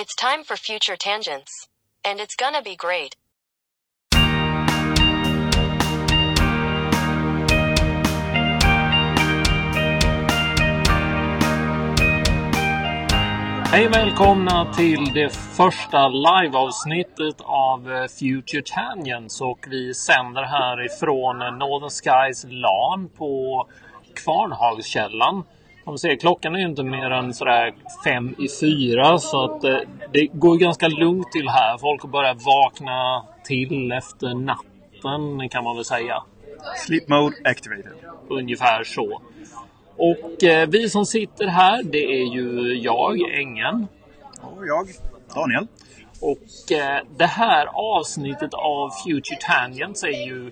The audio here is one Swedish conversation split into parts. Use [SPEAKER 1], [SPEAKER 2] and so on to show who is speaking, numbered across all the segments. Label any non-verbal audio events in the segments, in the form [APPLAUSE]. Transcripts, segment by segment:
[SPEAKER 1] It's time for future tangents. And it's gonna be great.
[SPEAKER 2] Hej välkomna till det första liveavsnittet av eh, Future Tangents och vi sänder härifrån Northern Skies LAN på Kvarnhagskällan. Som ser, klockan är ju inte mer än sådär fem i fyra så att eh, det går ganska lugnt till här. Folk har börjat vakna till efter natten kan man väl säga.
[SPEAKER 3] Sleep mode activated.
[SPEAKER 2] Ungefär så. Och eh, vi som sitter här, det är ju jag, Engen.
[SPEAKER 3] Och jag, Daniel.
[SPEAKER 2] Och eh, det här avsnittet av Future Tangents är ju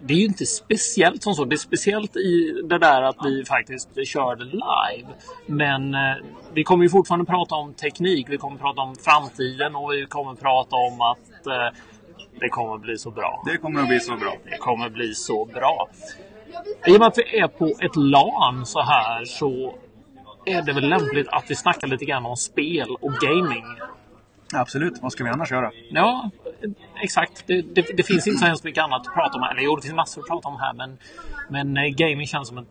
[SPEAKER 2] det är ju inte speciellt som så. Det är speciellt i det där att vi faktiskt kör live. Men eh, vi kommer ju fortfarande prata om teknik. Vi kommer prata om framtiden och vi kommer prata om att eh, det kommer bli så bra.
[SPEAKER 3] Det kommer att bli så bra.
[SPEAKER 2] Det kommer bli så bra. I och med att vi är på ett LAN så här så är det väl lämpligt att vi snackar lite grann om spel och gaming.
[SPEAKER 3] Absolut. Vad ska vi annars göra?
[SPEAKER 2] Ja, exakt. Det, det, det finns inte så hemskt mycket annat att prata om här. Eller jo, det finns massor att prata om här. Men, men eh, gaming känns som ett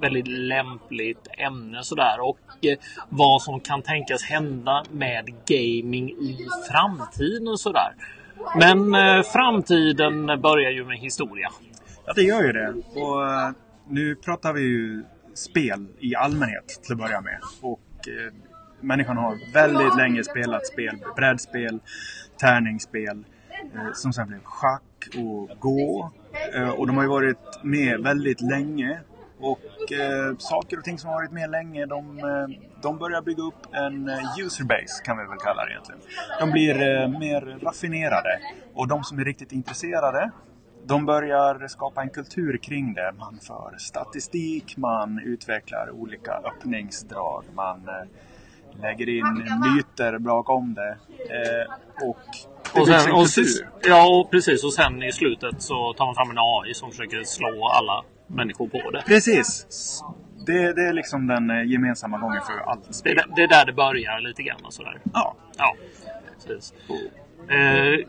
[SPEAKER 2] väldigt lämpligt ämne sådär. Och eh, vad som kan tänkas hända med gaming i framtiden och sådär. Men eh, framtiden börjar ju med historia.
[SPEAKER 3] Ja, det gör ju det. Och eh, nu pratar vi ju spel i allmänhet till att börja med. Och eh, människan har väldigt länge spelat spel, brädspel, tärningsspel, eh, som sen blev schack och gå. Eh, och de har ju varit med väldigt länge. Och eh, saker och ting som har varit med länge, de, eh, de börjar bygga upp en eh, userbase kan vi väl kalla det egentligen. De blir eh, mer raffinerade. Och de som är riktigt intresserade, de börjar skapa en kultur kring det. Man för statistik, man utvecklar olika öppningsdrag, man eh, lägger in myter bakom det. Eh, och det
[SPEAKER 2] Och sen,
[SPEAKER 3] en
[SPEAKER 2] och, ja, och precis. Och sen i slutet så tar man fram en AI som försöker slå alla människor på det.
[SPEAKER 3] Precis! Det, det är liksom den eh, gemensamma gången för allt
[SPEAKER 2] Det,
[SPEAKER 3] spel.
[SPEAKER 2] är- det är där det börjar lite grann och sådär.
[SPEAKER 3] Ja,
[SPEAKER 2] Ja, precis. Eh,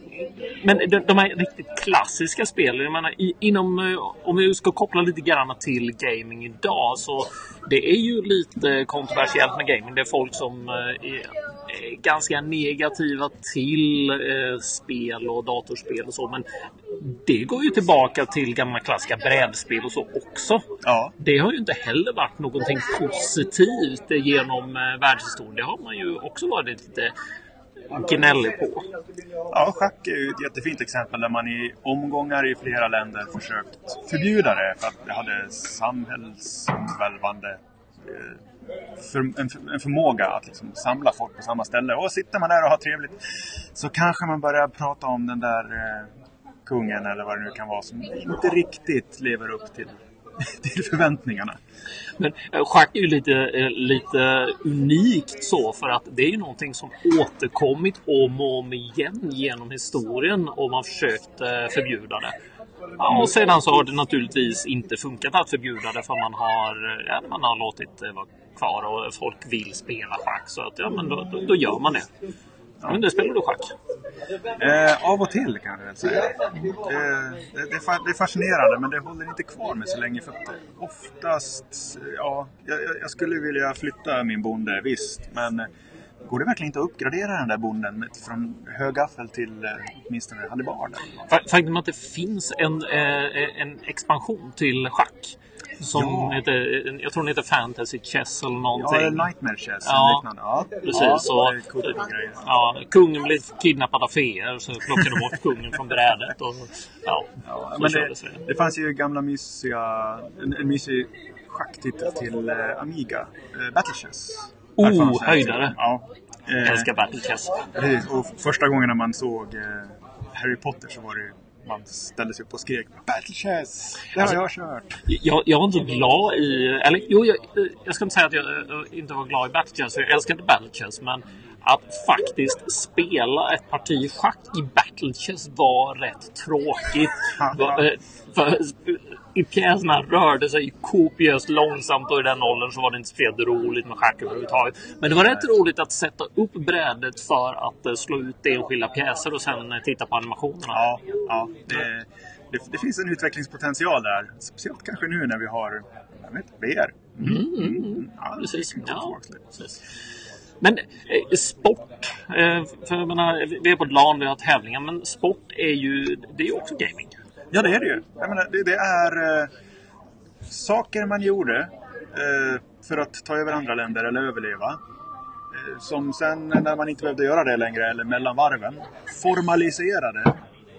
[SPEAKER 2] men de, här riktigt klassiska spelen, jag menar, inom, eh, om vi ska koppla lite grann till gaming idag så det är ju lite kontroversiellt med gaming. Det är folk som eh, är, ganska negativa till spel och datorspel och så. Men det går ju tillbaka till gamla klassiska brädspel och så också.
[SPEAKER 3] ja.
[SPEAKER 2] Det har ju inte heller varit någonting positivt genom världshistorien. Det har man ju också varit lite gnällig på.
[SPEAKER 3] Ja, schack är ju ett jättefint exempel där man i omgångar i flera länder försökt förbjuda det för att det hade samhällsomvälvande eh, för, en, en förmåga att liksom samla folk på samma ställe. Och sitter man där och har trevligt så kanske man börjar prata om den där eh, kungen eller vad det nu kan vara som inte riktigt lever upp till, [LAUGHS] till förväntningarna.
[SPEAKER 2] Men eh, schack är ju lite, eh, lite unikt så för att det är ju någonting som återkommit om och om igen genom historien och man försökt eh, förbjuda det. Ja, och sedan så har det naturligtvis inte funkat att förbjuda det för man har, ja, man har låtit det vara kvar och folk vill spela schack. Så att, ja, men då, då, då gör man det. Men det spelar du schack?
[SPEAKER 3] Eh, av och till kan jag väl säga. Eh, det, det, är fascinerande men det håller inte kvar mig så länge. För oftast, ja, jag, jag- skulle vilja flytta min bonde, visst. Men eh, går det verkligen inte att uppgradera den där bonden från högaffel till eh, åtminstone hallebarden?
[SPEAKER 2] Fa- Faktum att det finns en, eh, en expansion till schack. Som
[SPEAKER 3] Ja.
[SPEAKER 2] heter, jag tror den heter Fantasy Chess eller
[SPEAKER 3] Ja,
[SPEAKER 2] någonting.
[SPEAKER 3] eller Nightmare Chess
[SPEAKER 2] Ja.
[SPEAKER 3] Ja,
[SPEAKER 2] Precis.
[SPEAKER 3] ja,
[SPEAKER 2] så,
[SPEAKER 3] grejer.
[SPEAKER 2] ja, kungen blev kidnappad av feer så plockade de bort [LAUGHS] kungen från brädet. Och, ja,
[SPEAKER 3] Ja, men det,
[SPEAKER 2] det.
[SPEAKER 3] fanns ju gamla mysiga, en, en mysig schacktitel till eh, Amiga. Eh, Battle Chess.
[SPEAKER 2] Oh, höjdare.
[SPEAKER 3] Ja. Eh,
[SPEAKER 2] Jag älskar Battle Chess.
[SPEAKER 3] Precis, och första gången när man såg eh, Harry Potter så var det man ställde sig upp och skrek Battle Chess! Det har
[SPEAKER 2] Alltså-
[SPEAKER 3] jag kört!
[SPEAKER 2] Jag, jag var inte glad i... Eller jo, jag, jag ska inte säga att jag eh, inte var glad i Battle Chess. Jag älskar inte Battle Chess. Men att faktiskt spela ett parti schack i Battle Chess var rätt tråkigt. Eh, för, i pjäserna rörde sig kopiöst långsamt och i den åldern så var det inte speciellt roligt med schack överhuvudtaget. Men det var rätt roligt att sätta upp brädet för att eh, slå ut enskilda pjäser och sen eh, titta på animationerna.
[SPEAKER 3] Ja, ja det, det, det finns en utvecklingspotential där. Speciellt kanske nu när vi har jag vet, VR.
[SPEAKER 2] Mm, mm, mm.
[SPEAKER 3] Ja,
[SPEAKER 2] Precis.
[SPEAKER 3] det kan
[SPEAKER 2] Ja,
[SPEAKER 3] gå faktiskt.
[SPEAKER 2] precis. Men eh, sport, eh, för jag menar, vi är på ett LAN, vi har tävlingar, men sport är ju, det är också gaming.
[SPEAKER 3] Ja, det är det ju. Jag menar, det, det är eh, saker man gjorde eh, för att ta över andra länder eller överleva. Eh, som sen när man inte behövde göra det längre, eller mellan varven, formaliserade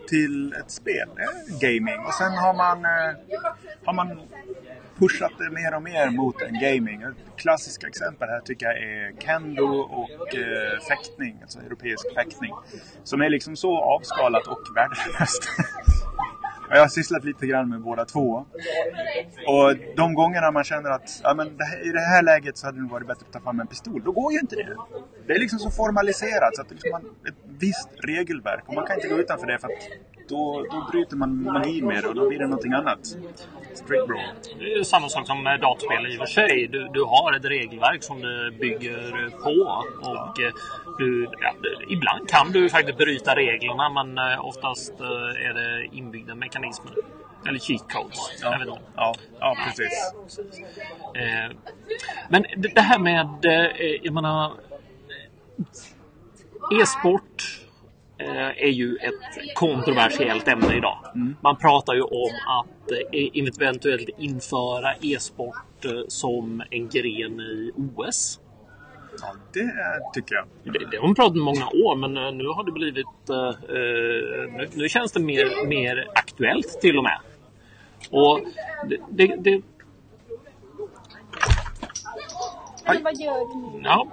[SPEAKER 3] till ett spel. Eh, gaming. Och sen har man, eh, har man pushat det mer och mer mot en gaming. Ett klassiskt exempel här tycker jag är kendo och eh, fäktning, alltså europeisk fäktning. Som är liksom så avskalat och värdelöst. [LAUGHS] Och Jag har sysslat lite grann med båda två. Och de gångerna man känner att ja, men det här, i det här läget så hade det varit bättre att ta fram en pistol. Då går ju inte det. Det är liksom så formaliserat så att det liksom man, ett visst regelverk. Och man kan inte gå utanför det för att då, då bryter man magin med det och då blir det någonting annat. Straight bro.
[SPEAKER 2] Det är samma sak som med dataspel i och för sig. Du, du har ett regelverk som du bygger på. Och eh, du, ja, ibland kan du faktiskt bryta reglerna men eh, oftast eh, är det inbyggda mekanismer. Eller cheat codes. Jag vet inte.
[SPEAKER 3] Ja, ja precis.
[SPEAKER 2] Eh, men det, här med, eh, jag menar, e-sport är ju ett kontroversiellt ämne idag. Man pratar ju om att eh, eventuellt införa e-sport eh, som en gren i OS.
[SPEAKER 3] Ja, det tycker jag.
[SPEAKER 2] Det, det har man pratat om många år men eh, nu har det blivit... eh, eh, nu, nu känns det mer, mer aktuellt till och med. Och det, det, det,
[SPEAKER 4] Eller vad gör du nu?
[SPEAKER 2] Ja.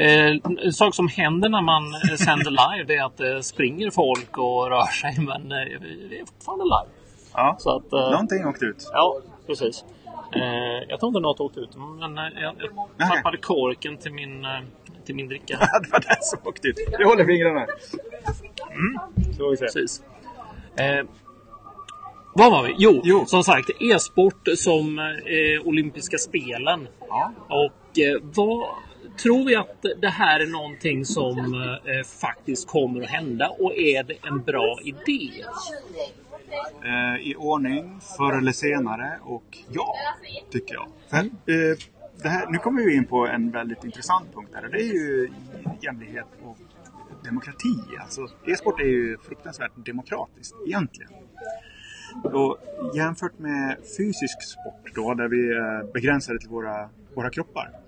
[SPEAKER 2] Eh, en sak som händer när man eh, sänder live det är att det springer folk och rör sig men eh, vi är fortfarande live.
[SPEAKER 3] Ja.
[SPEAKER 2] Så att, eh,
[SPEAKER 3] Någonting åkte ut.
[SPEAKER 2] Ja, precis. Eh, jag tror inte något åkte ut men eh, jag, jag tappade korken till min, eh, till min dricka. [LAUGHS]
[SPEAKER 3] det var det som åkte ut. Jag håller fingrarna. Så får vi se.
[SPEAKER 2] Precis. Eh, vad var vi? Jo,
[SPEAKER 3] Jo.
[SPEAKER 2] som sagt e-sport som eh, olympiska spelen.
[SPEAKER 3] Ja.
[SPEAKER 2] Och eh, vad tror vi att det här är någonting som eh, faktiskt kommer att hända och är det en bra idé?
[SPEAKER 3] eh, i ordning förr eller senare och ja, tycker jag. För, eh, det här, nu kommer vi in på en väldigt intressant punkt här och det är ju jämlikhet och demokrati. Alltså, e-sport är ju fruktansvärt demokratiskt egentligen. Och jämfört med fysisk sport då, där vi är begränsade till våra, våra kroppar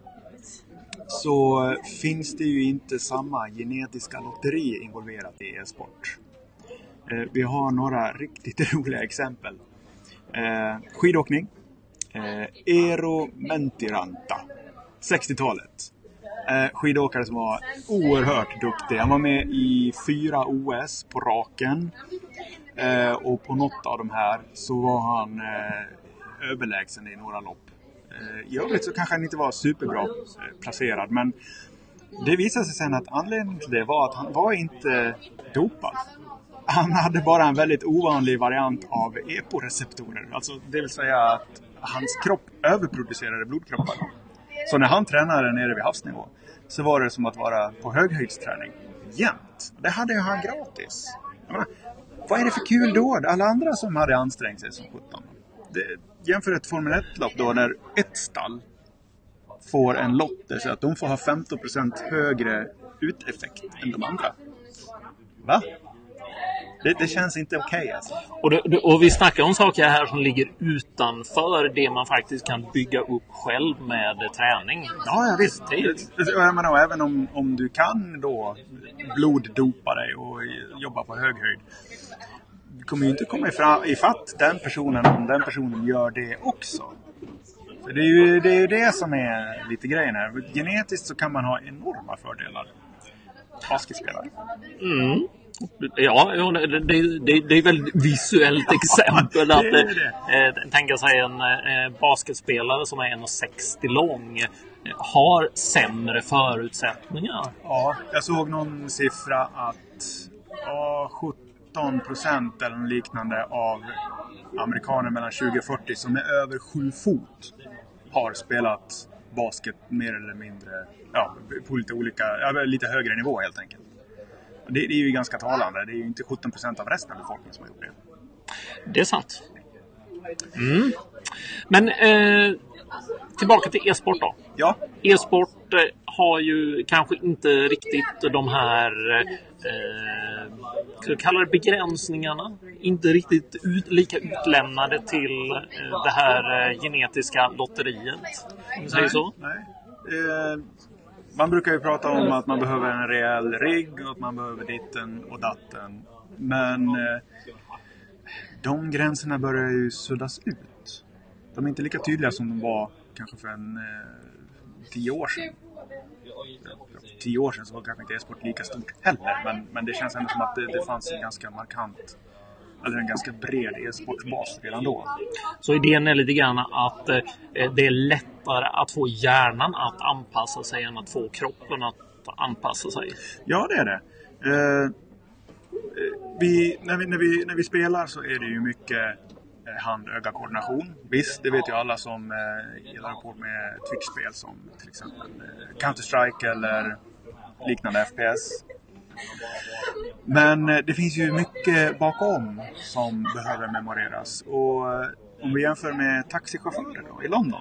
[SPEAKER 3] så finns det ju inte samma genetiska lotteri involverat i e-sport. Eh, vi har några riktigt [LAUGHS] roliga exempel. Eh, skidåkning. Eh, Eero Mentiranta. 60-talet. Eh, skidåkare som var oerhört duktig. Han var med i fyra OS på raken. Och på något av de här så var han överlägsen i några lopp. Eh, I övrigt så kanske han inte var superbra eh, placerad men det visade sig sen att anledningen till det var att han var inte dopad. Han hade bara en väldigt ovanlig variant av EPO-receptorer. Alltså det vill säga att hans kropp överproducerade blodkroppar. Så när han tränade nere vid havsnivå så var det som att vara på höghöjdsträning jämt. Det hade ju han gratis. Jag menar, vad är det för kul då? Alla andra som hade ansträngt sig som sjutton. Jämför ett Formel 1-lopp då där ett stall får en lott där så att de får ha 15% högre uteffekt än de andra. Va? Det, det känns inte okej alltså.
[SPEAKER 2] Och, det, och vi snackar om saker här som ligger utanför det man faktiskt kan bygga upp själv med träning.
[SPEAKER 3] Ja, ja visst. Och Jag menar, även om, om du kan då bloddopa dig och jobba på hög höjd. Du kommer ju inte komma ifra- ifatt den personen om den personen gör det också. För det är ju det, är ju det som är lite grejen här. Genetiskt så kan man ha enorma fördelar. Basketspelare.
[SPEAKER 2] Mm. Ja, det, det, det, är ett väldigt visuellt exempel. att
[SPEAKER 3] är
[SPEAKER 2] eh, Tänka sig en eh, basketspelare som är 1,60 lång eh, har sämre förutsättningar.
[SPEAKER 3] Ja, jag såg någon siffra att ja, 15 procent eller liknande av amerikaner mellan 20 och 40 som är över 7 fot har spelat basket mer eller mindre ja, på lite olika, lite högre nivå helt enkelt. Det, det är ju ganska talande. Det är ju inte 17 procent av resten av befolkningen som har gjort det.
[SPEAKER 2] Det är sant. Mm. Men eh, tillbaka till e-sport då.
[SPEAKER 3] Ja,
[SPEAKER 2] E-sport eh, har ju kanske inte riktigt de här eh, ska vi kalla det begränsningarna. Inte riktigt ut, lika utlämnade till eh, det här eh, genetiska lotteriet. Om säger så.
[SPEAKER 3] Nej. Eh, man brukar ju prata om att man behöver en rejäl rigg och att man behöver ditten och datten. Men eh, de gränserna börjar ju suddas ut. De är inte lika tydliga som de var kanske för en eh, tio år sedan. Tio år sedan så var kanske inte e-sport lika stort heller. Men, men det känns ändå som att det, det fanns en ganska markant eller en ganska bred e-sportsbas redan då.
[SPEAKER 2] Så idén är lite grann att eh, det är lättare att få hjärnan att anpassa sig än att få kroppen att anpassa sig.
[SPEAKER 3] Ja, det är det. Eh, vi, när, vi, när, vi, när vi spelar så är det ju mycket eh, hand-öga-koordination. Visst, det vet ju alla som eh, gillar på med Twitch-spel som till exempel eh, Counter-Strike eller liknande FPS. Men eh, det finns ju mycket bakom som behöver memoreras. Och eh, om vi jämför med taxichaufförer då, i London.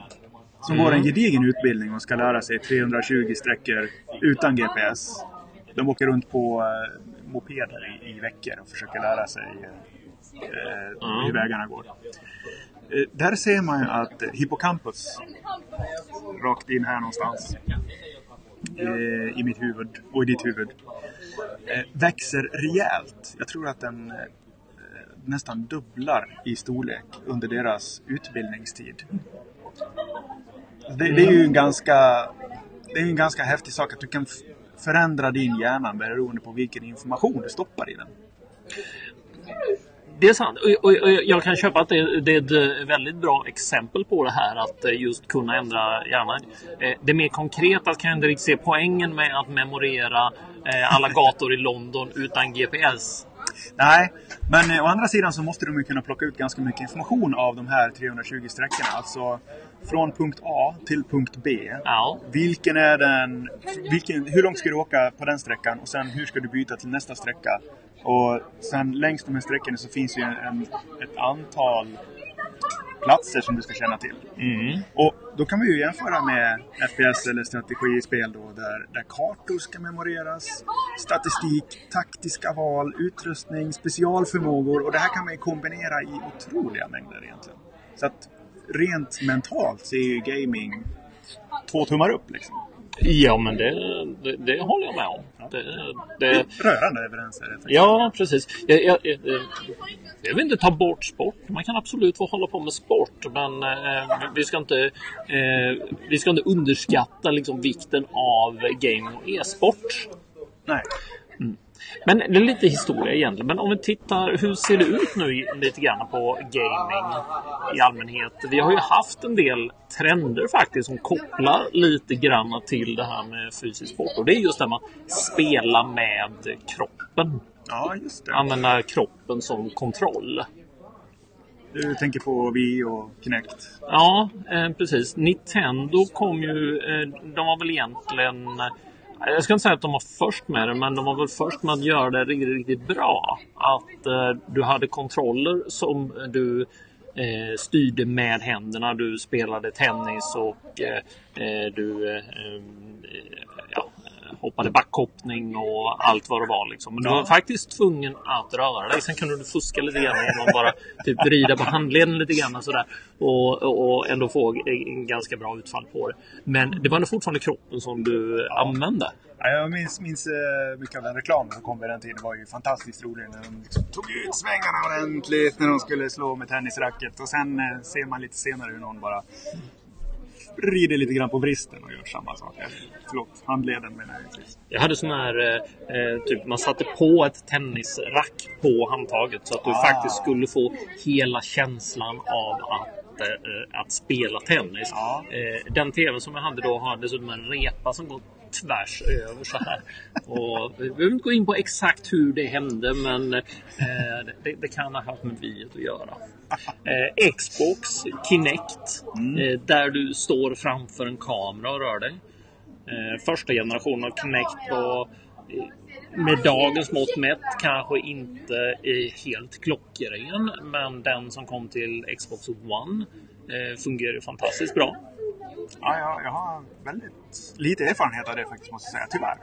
[SPEAKER 3] Som går en gedigen utbildning och ska lära sig 320 sträckor utan GPS. De åker runt på eh, mopeder i, i veckor och försöker lära sig eh, hur vägarna går. Eh, där ser man ju att hippocampus, rakt in här någonstans, eh, i mitt huvud och i ditt huvud, eh, växer rejält. Jag tror att den eh, nästan dubblar i storlek under deras utbildningstid. Det, det är ju en ganska, det är en ganska häftig sak att du kan förändra din hjärna beroende på vilken information du stoppar i den.
[SPEAKER 2] Det är sant. Och, och, och jag kan köpa att det, det är ett väldigt bra exempel på det här att eh, just kunna ändra hjärnan. Eh, Det mer konkreta kan jag inte riktigt se poängen med att memorera eh, alla gator i London utan GPS.
[SPEAKER 3] Nej, men å andra sidan så måste de ju kunna plocka ut ganska mycket information av de här 320 sträckorna. Alltså från punkt A till punkt B.
[SPEAKER 2] Ja.
[SPEAKER 3] Vilken är den, vilken, hur långt ska du åka på den sträckan och sen hur ska du byta till nästa sträcka? Och sen längs de här sträckorna så finns ju en, ett antal platser som du ska känna till. Och då kan vi ju jämföra med FPS eller strategispel då där, där kartor ska memoreras, statistik, taktiska val, utrustning, specialförmågor och det här kan man ju kombinera i otroliga mängder egentligen. Så att rent mentalt så är ju gaming två tummar upp liksom.
[SPEAKER 2] Ja, men det, det, det håller jag med om. Det, det,
[SPEAKER 3] Rörande överens är det.
[SPEAKER 2] Ja, precis. Jag, jag, jag, jag vill inte ta bort sport. Man kan absolut få hålla på med sport, men eh, vi, ska inte, eh, vi ska inte underskatta liksom, vikten av gaming och e-sport.
[SPEAKER 3] Nej.
[SPEAKER 2] Men det är lite historia egentligen. Men om vi tittar, hur ser det ut nu lite grann på gaming i allmänhet? Vi har ju haft en del trender faktiskt som kopplar lite grann till det här med fysisk sport. Och det är just det här med att spela med kroppen.
[SPEAKER 3] Ja, just det.
[SPEAKER 2] Använda kroppen som kontroll.
[SPEAKER 3] Du tänker på Wii och Kinect.
[SPEAKER 2] Ja, eh, precis. Nintendo kom ju... Eh, de var väl egentligen... Jag ska inte säga att de var först med det, men de var väl först med att göra det riktigt, riktigt bra. Att eh, du hade kontroller som du eh, styrde med händerna. Du spelade tennis och eh, eh du eh, eh hoppade backhoppning och allt vad det var. Liksom. Men du var faktiskt tvungen att röra dig. Sen kunde du fuska lite grann att bara typ, vrida på handleden lite grann sådär. Och, och, och ändå få en ganska bra utfall på det. Men det var ändå fortfarande kroppen som du använde.
[SPEAKER 3] Ja, jag minns, minns eh, mycket av den reklamen som kom vid den tiden. Det var ju fantastiskt rolig när de liksom tog ut svängarna ordentligt när de skulle slå med tennisracket. Och sen eh, ser man lite senare hur någon bara rider lite grann på vristen och gör samma sak. Eh, Förlåt, handleden menar jag givetvis.
[SPEAKER 2] Jag hade sån här, eh, eh, typ man satte på ett tennisrack på handtaget så att du
[SPEAKER 3] Ah.
[SPEAKER 2] faktiskt skulle få hela känslan av att, eh, att spela tennis.
[SPEAKER 3] Ja.
[SPEAKER 2] Eh, den tvn som jag hade då hade dessutom en repa som går tvärs över så här. Och vi behöver inte gå in på exakt hur det hände men eh, det, det, kan ha haft med viet att göra. Eh, Xbox Kinect eh, där du står framför en kamera och rör dig. Eh, första generationen av Kinect var eh, med dagens mått mätt kanske inte är helt klockren. Men den som kom till Xbox One eh, fungerar fantastiskt bra.
[SPEAKER 3] Ja, jag, jag har väldigt lite erfarenhet av det faktiskt, måste jag säga. Tyvärr.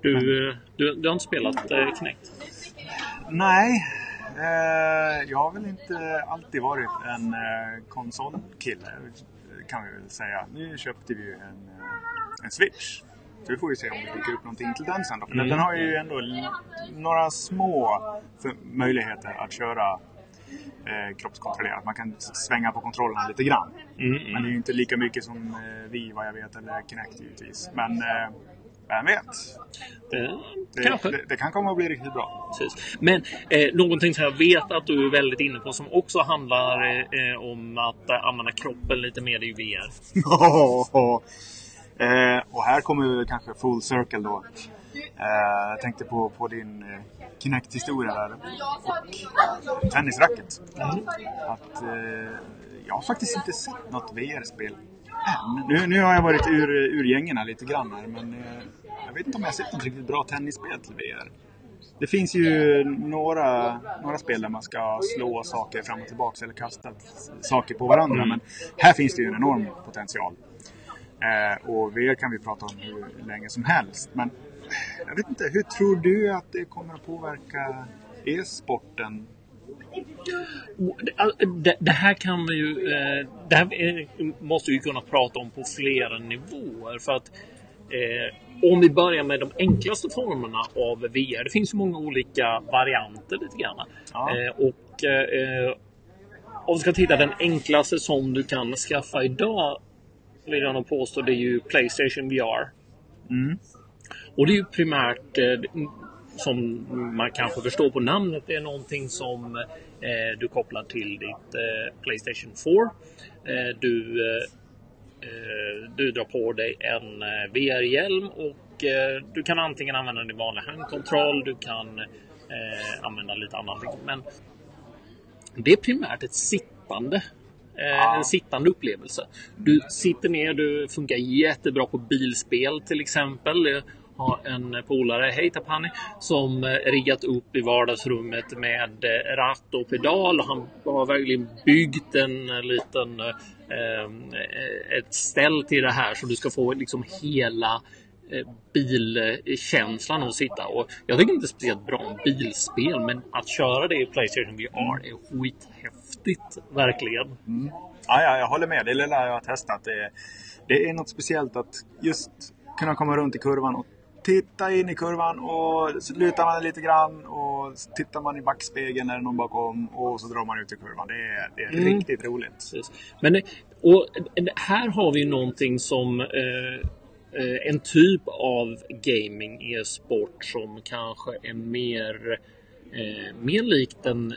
[SPEAKER 2] Du, eh, du, du har inte spelat eh, Kinect?
[SPEAKER 3] Nej, eh, jag har väl inte alltid varit en eh, konsolkille, kan vi väl säga. Nu köpte vi ju en, en Switch. Så vi får ju se om det dyker upp någonting till den sen då. För
[SPEAKER 2] Mm.
[SPEAKER 3] den har ju ändå några små möjligheter att köra eh, kroppskontrollerat. Man kan svänga på kontrollerna lite grann.
[SPEAKER 2] Mm, mm.
[SPEAKER 3] Men det är ju inte lika mycket som eh, vi vad jag vet, eller Kinect givetvis. Men eh, vem vet?
[SPEAKER 2] Eh,
[SPEAKER 3] Det,
[SPEAKER 2] kanske.
[SPEAKER 3] det, det kan komma att bli riktigt bra.
[SPEAKER 2] Precis. Men eh, någonting som jag vet att du är väldigt inne på som också handlar eh, om att eh, använda kroppen lite mer i VR. [LAUGHS]
[SPEAKER 3] eh, och här kommer vi kanske full circle då. Eh, jag tänkte på, på din eh, Kinect-historia där. Och tennisracket. Att, eh, jag har faktiskt inte sett något VR-spel än. Nu, nu har jag varit ur, ur gängerna lite grann här, men eh, jag vet inte om jag har sett något riktigt bra tennisspel till VR. Det finns ju några, några spel där man ska slå saker fram och tillbaka eller kasta saker på varandra. Men här finns det ju en enorm potential. Eh, och VR kan vi prata om hur länge som helst. Men jag vet inte, hur tror du att det kommer att påverka e-sporten?
[SPEAKER 2] Det- här kan vi ju... eh, Det här är- måste vi kunna prata om på flera nivåer. För att eh, om vi börjar med de enklaste formerna av VR. Det finns ju många olika varianter lite grann.
[SPEAKER 3] Ja.
[SPEAKER 2] Eh, och om vi ska titta den enklaste som du kan skaffa idag vill jag nog påstå det är ju Playstation VR.
[SPEAKER 3] Mm.
[SPEAKER 2] Och det är ju primärt eh, som man kanske förstår på namnet, det är någonting som eh, du kopplar till ditt eh, Playstation 4. Eh, du, eh, eh, du drar på dig en VR-hjälm och du kan antingen använda din vanliga handkontroll, du kan använda lite annat. Men det är primärt ett sittande. Eh, En sittande upplevelse. Du sitter ner, du funkar jättebra på bilspel till exempel. Har en polare, hej Tapani, som eh, riggat upp i vardagsrummet med eh, ratt och pedal. Han har verkligen byggt en eh, liten eh, ett ställ till det här så du ska få liksom hela bilkänslan att sitta. Och jag tycker inte speciellt bra om bilspel, men att köra det i Playstation VR är skithäftigt. Verkligen. Mm.
[SPEAKER 3] Ja, ja, jag håller med. Det lilla jag har testat. Det, det är något speciellt att just kunna komma runt i kurvan och titta in i kurvan och så lutar man lite grann och tittar man i backspegeln när det är någon bakom och så drar man ut i kurvan. Det är, det är
[SPEAKER 2] Mm.
[SPEAKER 3] riktigt roligt.
[SPEAKER 2] Precis. Men och här har vi ju någonting som eh, eh, en typ av gaming e-sport som kanske är mer, eh, mer likt den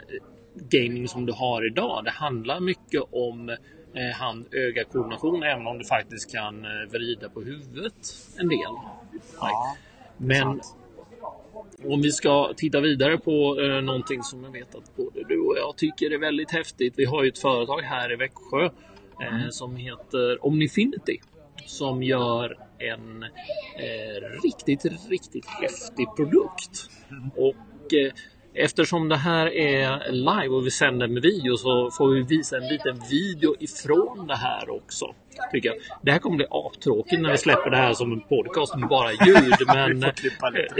[SPEAKER 2] gaming som du har idag. Det handlar mycket om hand-öga-koordination även om du faktiskt kan eh, vrida på huvudet en del.
[SPEAKER 3] Ja,
[SPEAKER 2] Men om vi ska titta vidare på eh, någonting som jag vet att både du och jag tycker är väldigt häftigt. Vi har ju ett företag här i Växjö eh, som heter Omnifinity. Som gör en eh, riktigt, riktigt häftig produkt. Och eh, eftersom det här är live och vi sänder med video så får vi visa en liten video ifrån det här också. Tycker jag. Det här kommer bli aptråkigt när vi släpper det här som en podcast med bara ljud. [LAUGHS] Men,
[SPEAKER 3] får lite.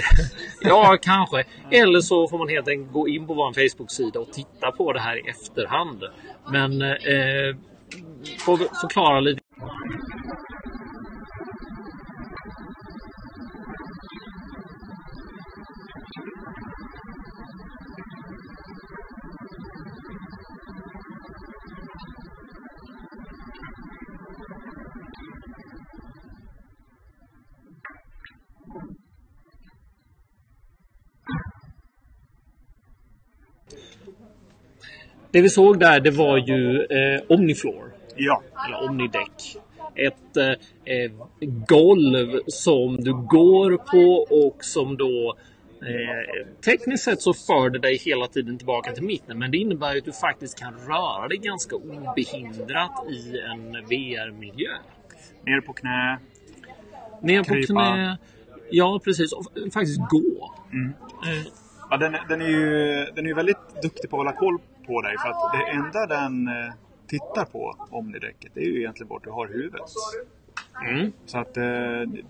[SPEAKER 2] ja, kanske. Eller så får man helt enkelt gå in på vår Facebook-sida och titta på det här i efterhand. Men eh, får vi förklara lite. Det vi såg där, det var ju eh, Omnifloor.
[SPEAKER 3] Ja,
[SPEAKER 2] Eller Omnideck. ett eh, golv som du går på och som då Eh, tekniskt sett så för det dig hela tiden tillbaka till mitten, men det innebär ju att du faktiskt kan röra dig ganska obehindrat i en VR-miljö.
[SPEAKER 3] Ner på knä.
[SPEAKER 2] Ner på
[SPEAKER 3] Krypa.
[SPEAKER 2] knä. Ja, precis. Och faktiskt gå.
[SPEAKER 3] Mm.
[SPEAKER 2] Eh,
[SPEAKER 3] Ja, den, den, är ju, den är väldigt duktig på att hålla koll på dig. För att det enda den eh, tittar på Omnidäcket, det är ju egentligen vart du har huvudet.
[SPEAKER 2] mm.
[SPEAKER 3] Så att eh,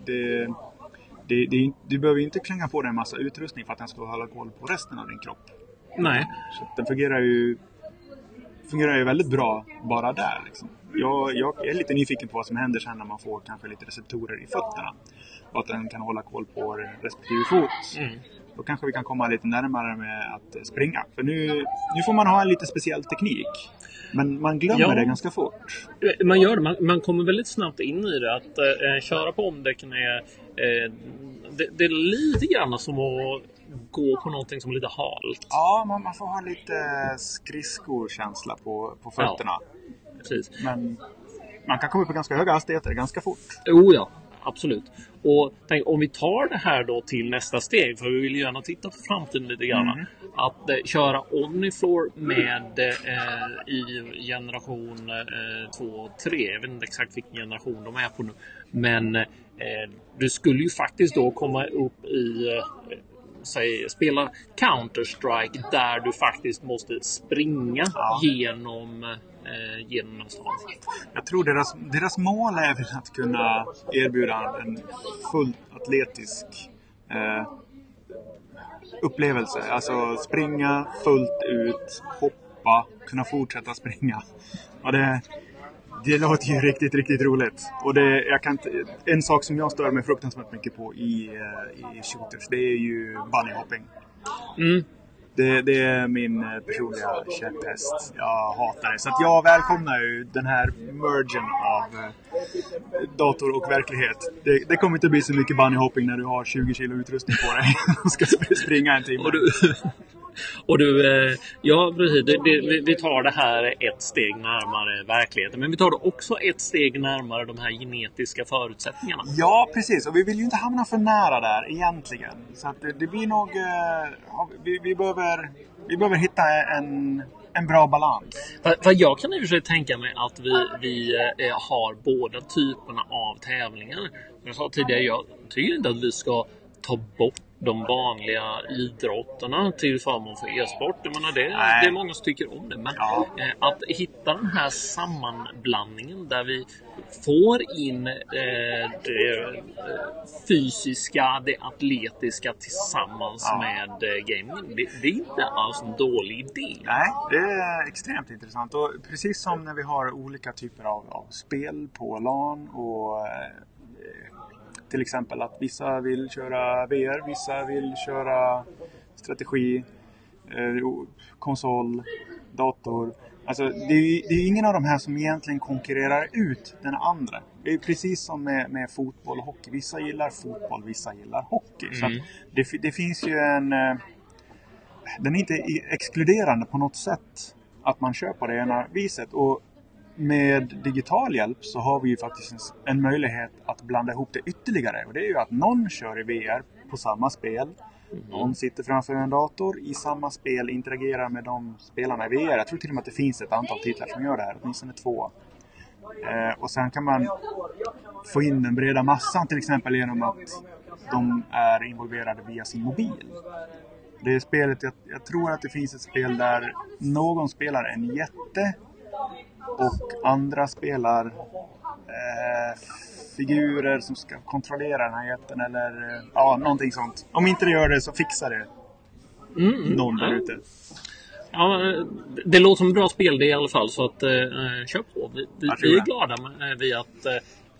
[SPEAKER 3] det, det, det, du behöver inte klänga på dig en massa utrustning för att den ska hålla koll på resten av din kropp.
[SPEAKER 2] Nej.
[SPEAKER 3] Så den fungerar ju, fungerar ju väldigt bra bara där. Liksom. Jag, jag är lite nyfiken på vad som händer sen när man får kanske lite receptorer i fötterna. Och att den kan hålla koll på respektive fot.
[SPEAKER 2] Mm.
[SPEAKER 3] Då kanske vi kan komma lite närmare med att springa. För nu, nu får man ha en lite speciell teknik. Men man glömmer
[SPEAKER 2] Ja.
[SPEAKER 3] det ganska fort.
[SPEAKER 2] Man gör det. Man, man kommer väldigt snabbt in i det. Att eh, köra på omdäcken är... Eh, det, det är lite grann som att gå på någonting som är lite halt.
[SPEAKER 3] Ja, man, man får ha lite skridskokänsla på, på fötterna.
[SPEAKER 2] Precis.
[SPEAKER 3] Men man kan komma upp på ganska höga hastigheter ganska fort.
[SPEAKER 2] Jo, ja. Absolut. Och tänk, om vi tar det här då till nästa steg, för vi vill ju gärna titta på framtiden lite grann.
[SPEAKER 3] Mm.
[SPEAKER 2] Att eh, köra Omnifloor med eh, i generation 2 och 3. Jag vet inte exakt vilken generation de är på nu. Men eh, du skulle ju faktiskt då komma upp i eh, säg, spela Counter-Strike där du faktiskt måste springa
[SPEAKER 3] Ja.
[SPEAKER 2] genom, eh, genom en stad.
[SPEAKER 3] Jag tror deras, deras mål är väl att kunna erbjuda en fullt atletisk eh, upplevelse. Alltså springa fullt ut, hoppa, kunna fortsätta springa. Och det, det låter ju riktigt, riktigt roligt. Och det, jag kan inte, en sak som jag stör mig fruktansvärt mycket på i, eh, i shooters, det är ju bunnyhopping.
[SPEAKER 2] Mm.
[SPEAKER 3] Det, det är min eh, personliga käpphäst. Jag hatar det. Så att jag välkomnar ju den här mergen av eh, dator och verklighet. Det, det kommer inte bli så mycket bunnyhopping när du har 20 kilo utrustning på dig och [LAUGHS] ska springa en timme.
[SPEAKER 2] Och du, och du eh, ja precis. Vi- tar det här ett steg närmare verkligheten. Men vi tar det också ett steg närmare de här genetiska förutsättningarna.
[SPEAKER 3] Ja, precis. Och vi vill ju inte hamna för nära där egentligen. Så att det, blir nog... Eh, vi, vi, behöver, vi behöver hitta en, en bra balans.
[SPEAKER 2] För, jag kan i och för sig tänka mig att vi, vi eh, har båda typerna av tävlingar. Som jag sa tidigare, jag tycker inte att vi ska ta bort de vanliga idrotterna till förmån för e-sport. Jag menar, det, det är många som tycker om det. Men
[SPEAKER 3] Ja.
[SPEAKER 2] eh, att hitta den här sammanblandningen där vi får in eh, det eh, fysiska, det atletiska tillsammans
[SPEAKER 3] Ja.
[SPEAKER 2] med gaming. Det, det är inte alls en dålig idé.
[SPEAKER 3] Nej, det är extremt intressant. Och precis som när vi har olika typer av, av spel på LAN och till exempel att vissa vill köra VR, vissa vill köra strategi, eh, konsol, dator. Alltså, det är, ju- det är ingen av de här som egentligen konkurrerar ut den andra. Det är precis som med, med fotboll och hockey. Vissa gillar fotboll, vissa gillar hockey. Så
[SPEAKER 2] Mm.
[SPEAKER 3] att det, det finns ju en... eh, den är inte exkluderande på något sätt att man kör på det ena viset. Och med digital hjälp så har vi ju faktiskt en, möjlighet att blanda ihop det ytterligare. Och det är ju att någon kör i VR på samma spel. Någon sitter framför en dator i samma spel, interagerar med de spelarna i VR. Jag tror till och med att det finns ett antal titlar som gör det här, åtminstone två. Eh, och sen kan man få in den breda massan till exempel genom att de är involverade via sin mobil. Det är spelet, jag, jag tror att det finns ett spel där någon spelar en jätte och andra spelar eh, figurer som ska kontrollera den här jätten eller eh, ja, någonting sånt. Om inte det gör det så fixar det
[SPEAKER 2] Mm, mm.
[SPEAKER 3] någon där ute.
[SPEAKER 2] Ja, eh, det låter som en bra spel det i alla fall, så att, eh, kör på. Vi, vi, vi är glada med, eh, vid att eh,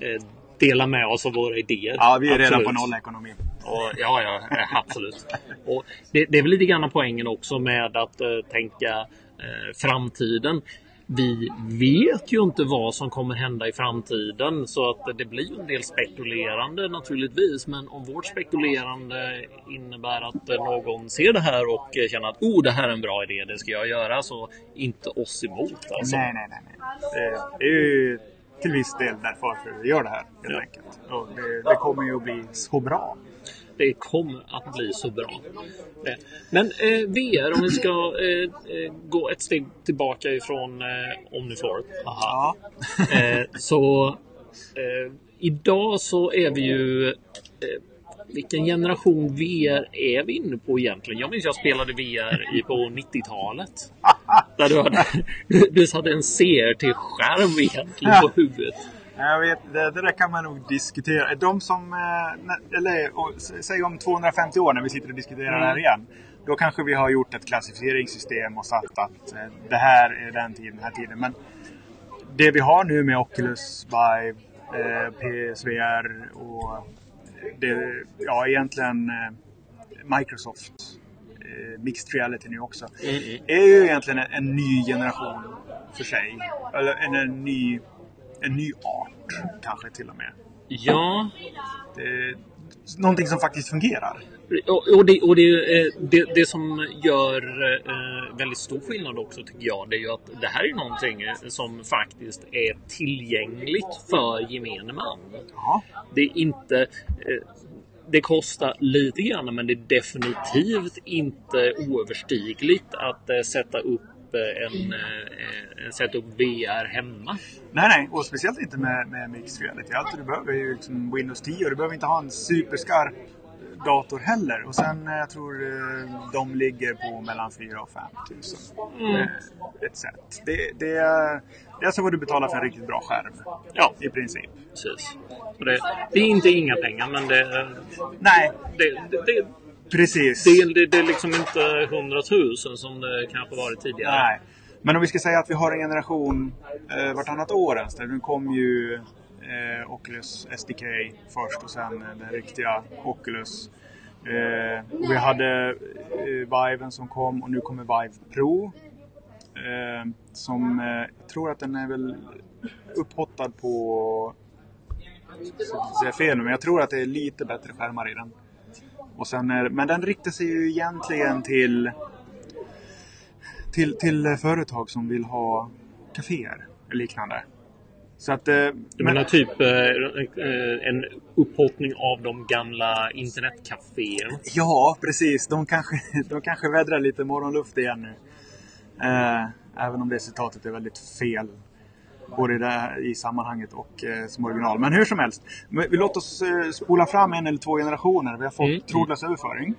[SPEAKER 2] eh, dela med oss av våra idéer.
[SPEAKER 3] Ja, vi är redan
[SPEAKER 2] Absolut.
[SPEAKER 3] på nollekonomi.
[SPEAKER 2] Och, ja, ja, eh, absolut. Och det, det är väl lite grann poängen också med att eh, tänka eh, framtiden. Vi vet ju inte vad som kommer hända i framtiden så att det blir ju en del spekulerande naturligtvis. Men om vårt spekulerande innebär att någon ser det här och känner att oh, det här är en bra idé, det ska jag göra. Så inte oss emot alltså.
[SPEAKER 3] Nej, nej, nej. nej. Det, det är ju till viss del därför vi gör det här. Helt
[SPEAKER 2] Ja.
[SPEAKER 3] enkelt. Och det, det kommer ju att bli så bra.
[SPEAKER 2] Det kommer att bli så bra. Eh, Men eh, VR, om vi ska eh, eh, gå ett steg tillbaka ifrån eh.
[SPEAKER 3] Ja. [LAUGHS]
[SPEAKER 2] Eh, så eh, idag så är vi ju... Vilken generation VR är vi inne på egentligen? Jag minns jag spelade VR i, på 90-talet. [LAUGHS] Där du, hade, du, satte en CRT-skärm egentligen på huvudet.
[SPEAKER 3] Jag vet, det, det där kan man nog diskutera. De som, eh, eller säg om 250 år när vi sitter och diskuterar det här igen. Då kanske vi har gjort ett klassificeringssystem och satt att eh, det här är den tiden, den här tiden. Men det vi har nu med Oculus Vive, eh, PSVR och det, ja egentligen Microsoft Mixed Reality nu också. Är ju egentligen en, en ny generation för sig. Eller en, en ny en ny art kanske till och med.
[SPEAKER 2] Ja,
[SPEAKER 3] Det, någonting som faktiskt fungerar.
[SPEAKER 2] Och, och, det, och det, eh, det, det som gör eh, väldigt stor skillnad också tycker jag, det är ju att det här är någonting eh, som faktiskt är tillgängligt för gemene man.
[SPEAKER 3] Ja.
[SPEAKER 2] Det är inte... Det kostar lite grann men det är definitivt inte oöverstigligt att sätta upp eh, en, eh, sätta upp VR hemma.
[SPEAKER 3] Nej, nej. Och speciellt inte med, med Mixed Reality. Allt du behöver är ju liksom Windows 10 och du behöver inte ha en superskarp dator heller. Och sen, eh, jag tror eh, de ligger på mellan 4 och 5 tusen.
[SPEAKER 2] Mm.
[SPEAKER 3] Ett set. Det, det, är, det är så vad du betalar för en riktigt bra skärm.
[SPEAKER 2] Ja,
[SPEAKER 3] I princip.
[SPEAKER 2] precis. Det, det är inte inga pengar men det,
[SPEAKER 3] Nej,
[SPEAKER 2] det,
[SPEAKER 3] precis.
[SPEAKER 2] Det, det, det är liksom inte hundratusen som det kanske varit tidigare.
[SPEAKER 3] Nej. Men om vi ska säga att vi har en generation eh, vartannat år ens. Nu kom ju eh, Oculus SDK först och sen eh, den riktiga Oculus. Eh, vi hade eh, Viven som kom och nu kommer Vive Pro. Eh, som eh, jag tror att den är väl upphottad på... Jag ska inte säga fel nu, men jag tror att det är lite bättre skärmar i den. Och sen är, men den riktar sig ju egentligen till till, till företag som vill ha kaféer och liknande. Så att... eh,
[SPEAKER 2] Du menar typ eh, eh, en upphottning av de gamla internetcaféerna?
[SPEAKER 3] Ja, precis. De kanske, [LAUGHS] de kanske vädrar lite morgonluft igen nu. Eh, även om det citatet är väldigt fel. Både i, det, här- i sammanhanget och eh, som original. Men hur som helst. Vi låter oss eh, spola fram en eller två generationer. Vi har fått
[SPEAKER 2] Mm.
[SPEAKER 3] trådlös överföring.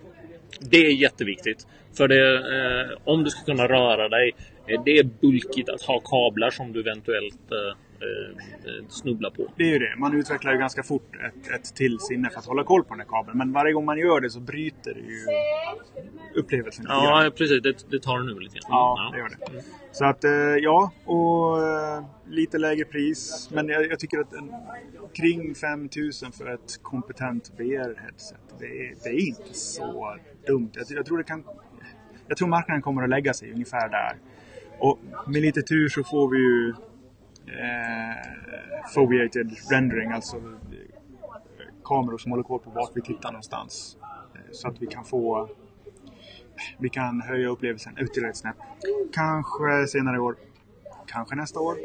[SPEAKER 2] Det är jätteviktigt. För det, eh, om du ska kunna röra dig, eh, det är bulkigt att ha kablar som du eventuellt eh, eh, snubblar på.
[SPEAKER 3] Det är ju det. Man utvecklar ju ganska fort ett, ett till sinne för att hålla koll på den här kabeln. Men varje gång man gör det så bryter det ju upplevelsen.
[SPEAKER 2] Ja, precis. Det, det tar nu lite grann.
[SPEAKER 3] Ja, det gör det. Så att eh, ja, och eh, lite lägre pris. Men jag, jag tycker att en, kring 5000 för ett kompetent VR-headset, det, är- det är inte så dumt. Jag, jag, tror det kan, jag tror marknaden kommer att lägga sig ungefär där. Och med lite tur så får vi ju eh, foveated rendering, alltså eh, kameror som håller koll på vart vi tittar någonstans. Så att vi kan få vi kan höja upplevelsen ytterligare ett snäpp. Kanske senare i år. Kanske nästa år.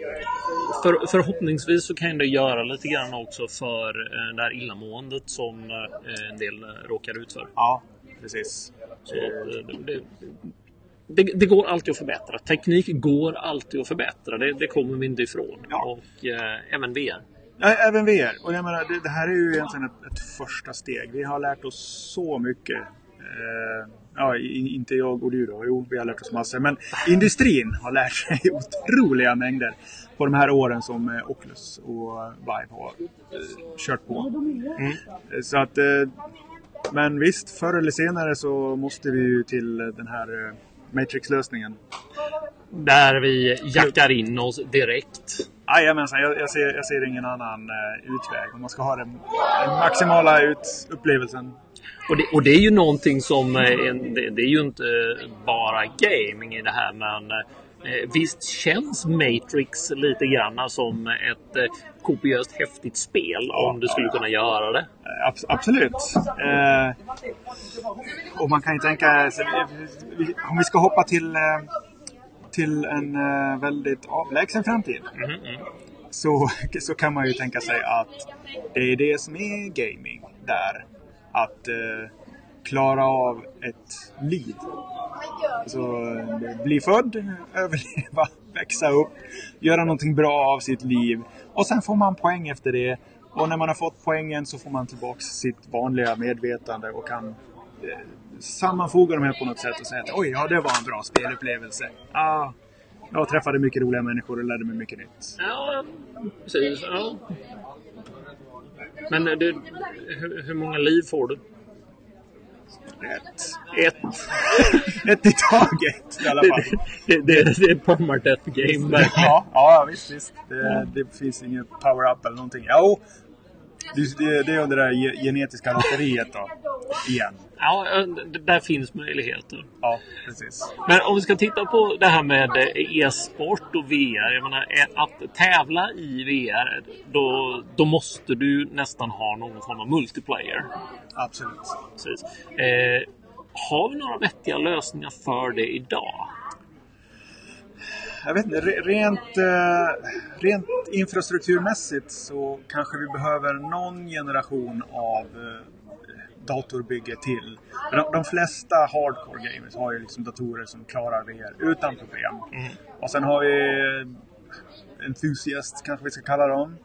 [SPEAKER 2] För, förhoppningsvis så kan det göra lite grann också för eh, det här illamåendet som eh, en del eh, råkar ut för.
[SPEAKER 3] Ja, precis.
[SPEAKER 2] Så, det, det, det, det går alltid att förbättra. Teknik går alltid att förbättra. Det, det kommer vi inte ifrån.
[SPEAKER 3] Ja.
[SPEAKER 2] Och eh, även VR.
[SPEAKER 3] Ja, även VR. Och jag menar, det, det här är ju egentligen ett, ett första steg. Vi har lärt oss så mycket. Eh, ja, inte jag och du då. Jo, vi har lärt oss massor. Men industrin har lärt sig [LAUGHS] otroliga mängder på de här åren som eh, Oculus och Vive har eh, kört på.
[SPEAKER 2] Mm.
[SPEAKER 3] Eh, Så att... Men visst, förr eller senare så måste vi ju till den här Matrix-lösningen.
[SPEAKER 2] Där vi jackar in oss direkt.
[SPEAKER 3] Jajamensan, jag, jag, ser, jag ser ingen annan utväg. Om man ska ha den, den maximala ut, upplevelsen.
[SPEAKER 2] Och det, och det är ju någonting som... eh, En, det, är ju inte bara gaming i det här men eh, visst känns Matrix lite grann som ett eh, kopiöst häftigt spel om du skulle kunna göra det.
[SPEAKER 3] Abs- absolut. Eh, och man kan ju tänka om vi ska hoppa till, till en väldigt avlägsen framtid.
[SPEAKER 2] Mhm, mm.
[SPEAKER 3] så, så kan man ju tänka sig att det är det som är gaming där. Att eh, klara av ett liv. Alltså, bli född, [LAUGHS] överleva, växa upp, göra någonting bra av sitt liv. Och sen får man poäng efter det. Och när man har fått poängen så får man tillbaks sitt vanliga medvetande och kan eh, sammanfoga de här på något sätt och säga att oj, ja det var en bra spelupplevelse. Ah, jag träffade mycket roliga människor och lärde mig mycket nytt.
[SPEAKER 2] Ja, precis. Ja. Men eh, du, hur, hur många liv får du?
[SPEAKER 3] Ett.
[SPEAKER 2] Ett. [LAUGHS]
[SPEAKER 3] Ett i taget i alla fall.
[SPEAKER 2] Det, det, det, det är ett permadeath game verkligen.
[SPEAKER 3] Ja, ja visst, visst. Det, det finns inget power-up eller någonting. Jo, det, det, är under det där ge- genetiska lotteriet då. Igen.
[SPEAKER 2] Ja, d- där finns möjligheter.
[SPEAKER 3] Ja, precis.
[SPEAKER 2] Men om vi ska titta på det här med eh, e-sport och VR. Jag menar, eh, att tävla i VR, då, då måste du nästan ha någon form av multiplayer.
[SPEAKER 3] Absolut.
[SPEAKER 2] Precis. Eh, har vi några vettiga lösningar för det idag?
[SPEAKER 3] Jag vet inte, re- rent, eh, rent infrastrukturmässigt så kanske vi behöver någon generation av eh, datorbygge till. De, de flesta hardcore gamers har ju liksom datorer som klarar VR utan problem. Och sen har vi enthusiasts kanske vi ska kalla dem.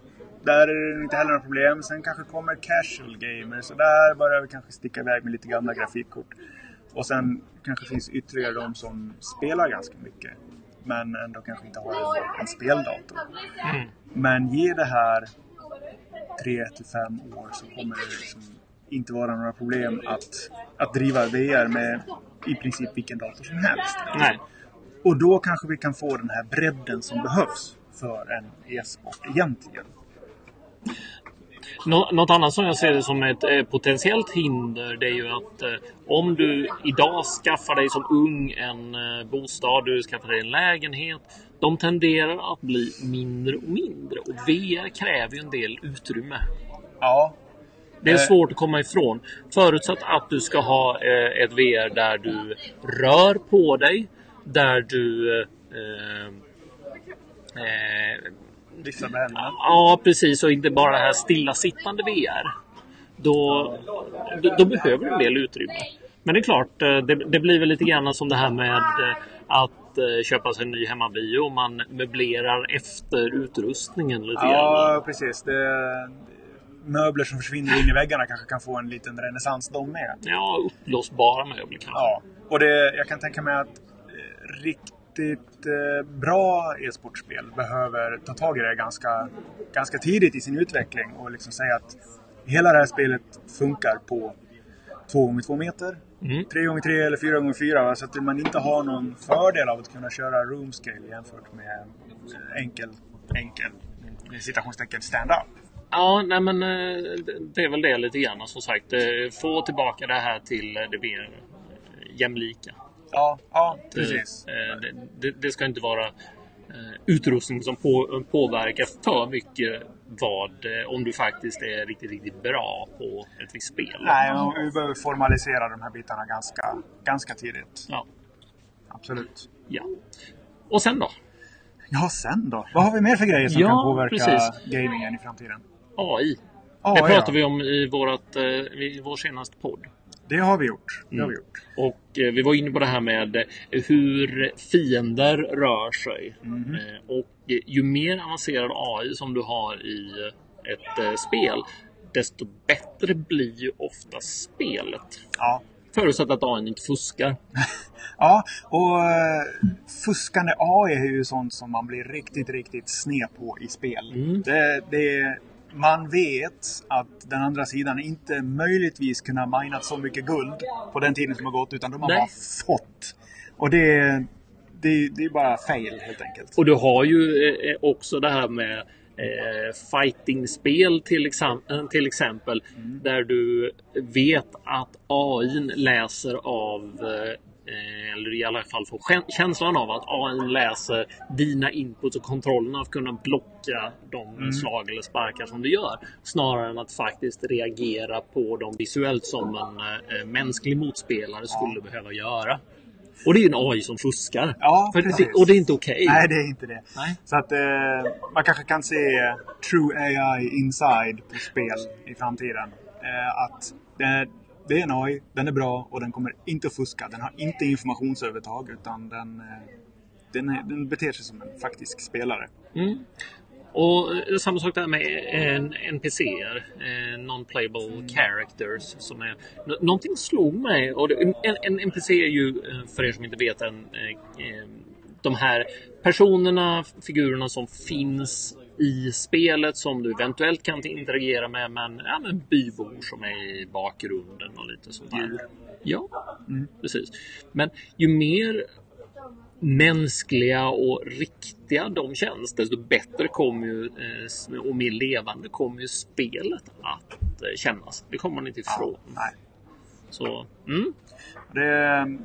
[SPEAKER 3] Där är det inte heller några problem. Sen kanske kommer casual gamers och där börjar vi kanske sticka iväg med lite gamla grafikkort. Och sen kanske finns ytterligare de som spelar ganska mycket. Men ändå kanske inte har en, en speldator. Men ge det här 3 till 5 år så kommer det liksom inte vara några problem att, att driva VR med i princip vilken dator som helst.
[SPEAKER 2] Nej.
[SPEAKER 3] Och då kanske vi kan få den här bredden som behövs för en e-sport egentligen.
[SPEAKER 2] Nå- Något annat som jag ser det som ett eh, potentiellt hinder det är ju att eh, om du idag skaffar dig som ung en eh, bostad, du skaffar dig en lägenhet. De tenderar att bli mindre och mindre och VR kräver ju en del utrymme.
[SPEAKER 3] Ja,
[SPEAKER 2] Det är
[SPEAKER 3] Eh.
[SPEAKER 2] svårt att komma ifrån. Förutsatt att du ska ha eh, ett VR där du rör på dig, där du eh, eh,
[SPEAKER 3] vissa med händerna.
[SPEAKER 2] Ja, precis. Och inte bara det här stillasittande VR. Då, då, då behöver du en del utrymme. Men det är klart, eh, det, det blir väl lite grann som det här med att köpa sig en ny hemmabio. Man möblerar efter utrustningen lite grann.
[SPEAKER 3] Ja, precis. Det, möbler som försvinner in i väggarna kanske kan få en liten renässans de med.
[SPEAKER 2] Ja, uppblåsbara möbler kanske.
[SPEAKER 3] Ja, och det, jag kan tänka mig att eh, riktigt eh, bra e-sportspel behöver ta tag i det ganska, ganska tidigt i sin utveckling och liksom säga att hela det här spelet funkar på 2x2 meter,
[SPEAKER 2] Mm.
[SPEAKER 3] 3x3 eller 4x4. va? Så att man inte har någon fördel av att kunna köra room scale jämfört med eh, enkel, enkel citationstecken stand-up.
[SPEAKER 2] Ja, nej men eh, det- är väl det lite grann som sagt. eh, Få tillbaka det här till eh, det mer jämlika.
[SPEAKER 3] Ja, ja precis.
[SPEAKER 2] Det, det, det ska inte vara utrustning som på, påverkar för mycket vad, om du faktiskt är riktigt, riktigt bra på ett visst spel.
[SPEAKER 3] Nej, vi behöver formalisera de här bitarna ganska, ganska tidigt.
[SPEAKER 2] Ja,
[SPEAKER 3] Absolut.
[SPEAKER 2] ja. Och sen då?
[SPEAKER 3] Ja, sen då? Vad har vi mer för grejer som
[SPEAKER 2] Ja,
[SPEAKER 3] kan påverka
[SPEAKER 2] precis.
[SPEAKER 3] gamingen i framtiden?
[SPEAKER 2] AI.
[SPEAKER 3] Ja,
[SPEAKER 2] det pratade
[SPEAKER 3] ja.
[SPEAKER 2] vi om i, vårat, eh, i vår senaste podd.
[SPEAKER 3] Det har vi gjort. Det har vi
[SPEAKER 2] Mm.
[SPEAKER 3] gjort.
[SPEAKER 2] Och eh, vi var inne på det här med eh, hur fiender rör sig.
[SPEAKER 3] Mhm.
[SPEAKER 2] Eh, och eh, ju mer avancerad AI som du har i ett eh, spel, desto bättre blir ju ofta spelet.
[SPEAKER 3] Ja.
[SPEAKER 2] Förutsatt att AI inte fuskar. [LAUGHS]
[SPEAKER 3] Ja, och fuskande AI är ju sånt som man blir riktigt, riktigt sned på i spel.
[SPEAKER 2] Mm.
[SPEAKER 3] Det, det, man vet att den andra sidan inte möjligtvis kunnat minat så mycket guld på den tiden som har gått, utan de har
[SPEAKER 2] Nej.
[SPEAKER 3] bara fått. Och det, det, det är bara fail helt enkelt.
[SPEAKER 2] Och du har ju eh, eh, också det här med eh, fightingspel till, exam- eh, till exempel. Där du vet att AI läser av eller i alla fall kä- känslan av att AI läser dina inputs och kontrollerna att kunna blocka de slag eller sparkar som du gör. Snarare än att faktiskt reagera på dem visuellt som en eh, mänsklig motspelare skulle behöva göra. Och det är ju en AI som fuskar.
[SPEAKER 3] Ja,
[SPEAKER 2] För det, och det är inte okej.
[SPEAKER 3] Nej, det är inte det.
[SPEAKER 2] Nej.
[SPEAKER 3] Så att eh, man kanske kan se True AI inside på spel i framtiden. Eh, att det, det är en AI, den är bra och den kommer inte att fuska. Den har inte informationsövertag utan den, eh, den, är, den beter sig som en faktisk spelare.
[SPEAKER 2] Mm. Och eh, samma sak där med eh, NPCer, Non-playable characters. Som är, någonting slog mig. Och en, en NPC är ju, för er som inte vet, en, de här personerna, figurerna som finns i spelet som du eventuellt kan interagera med. Men, ja, men bybor som är i bakgrunden och lite sånt där. Ja, precis. Men ju mer mänskliga och riktiga de känns, desto bättre kommer ju eh, och mer levande kommer ju spelet att eh, kännas. Det kommer man inte ifrån.
[SPEAKER 3] Nej.
[SPEAKER 2] Så, mm.
[SPEAKER 3] Det,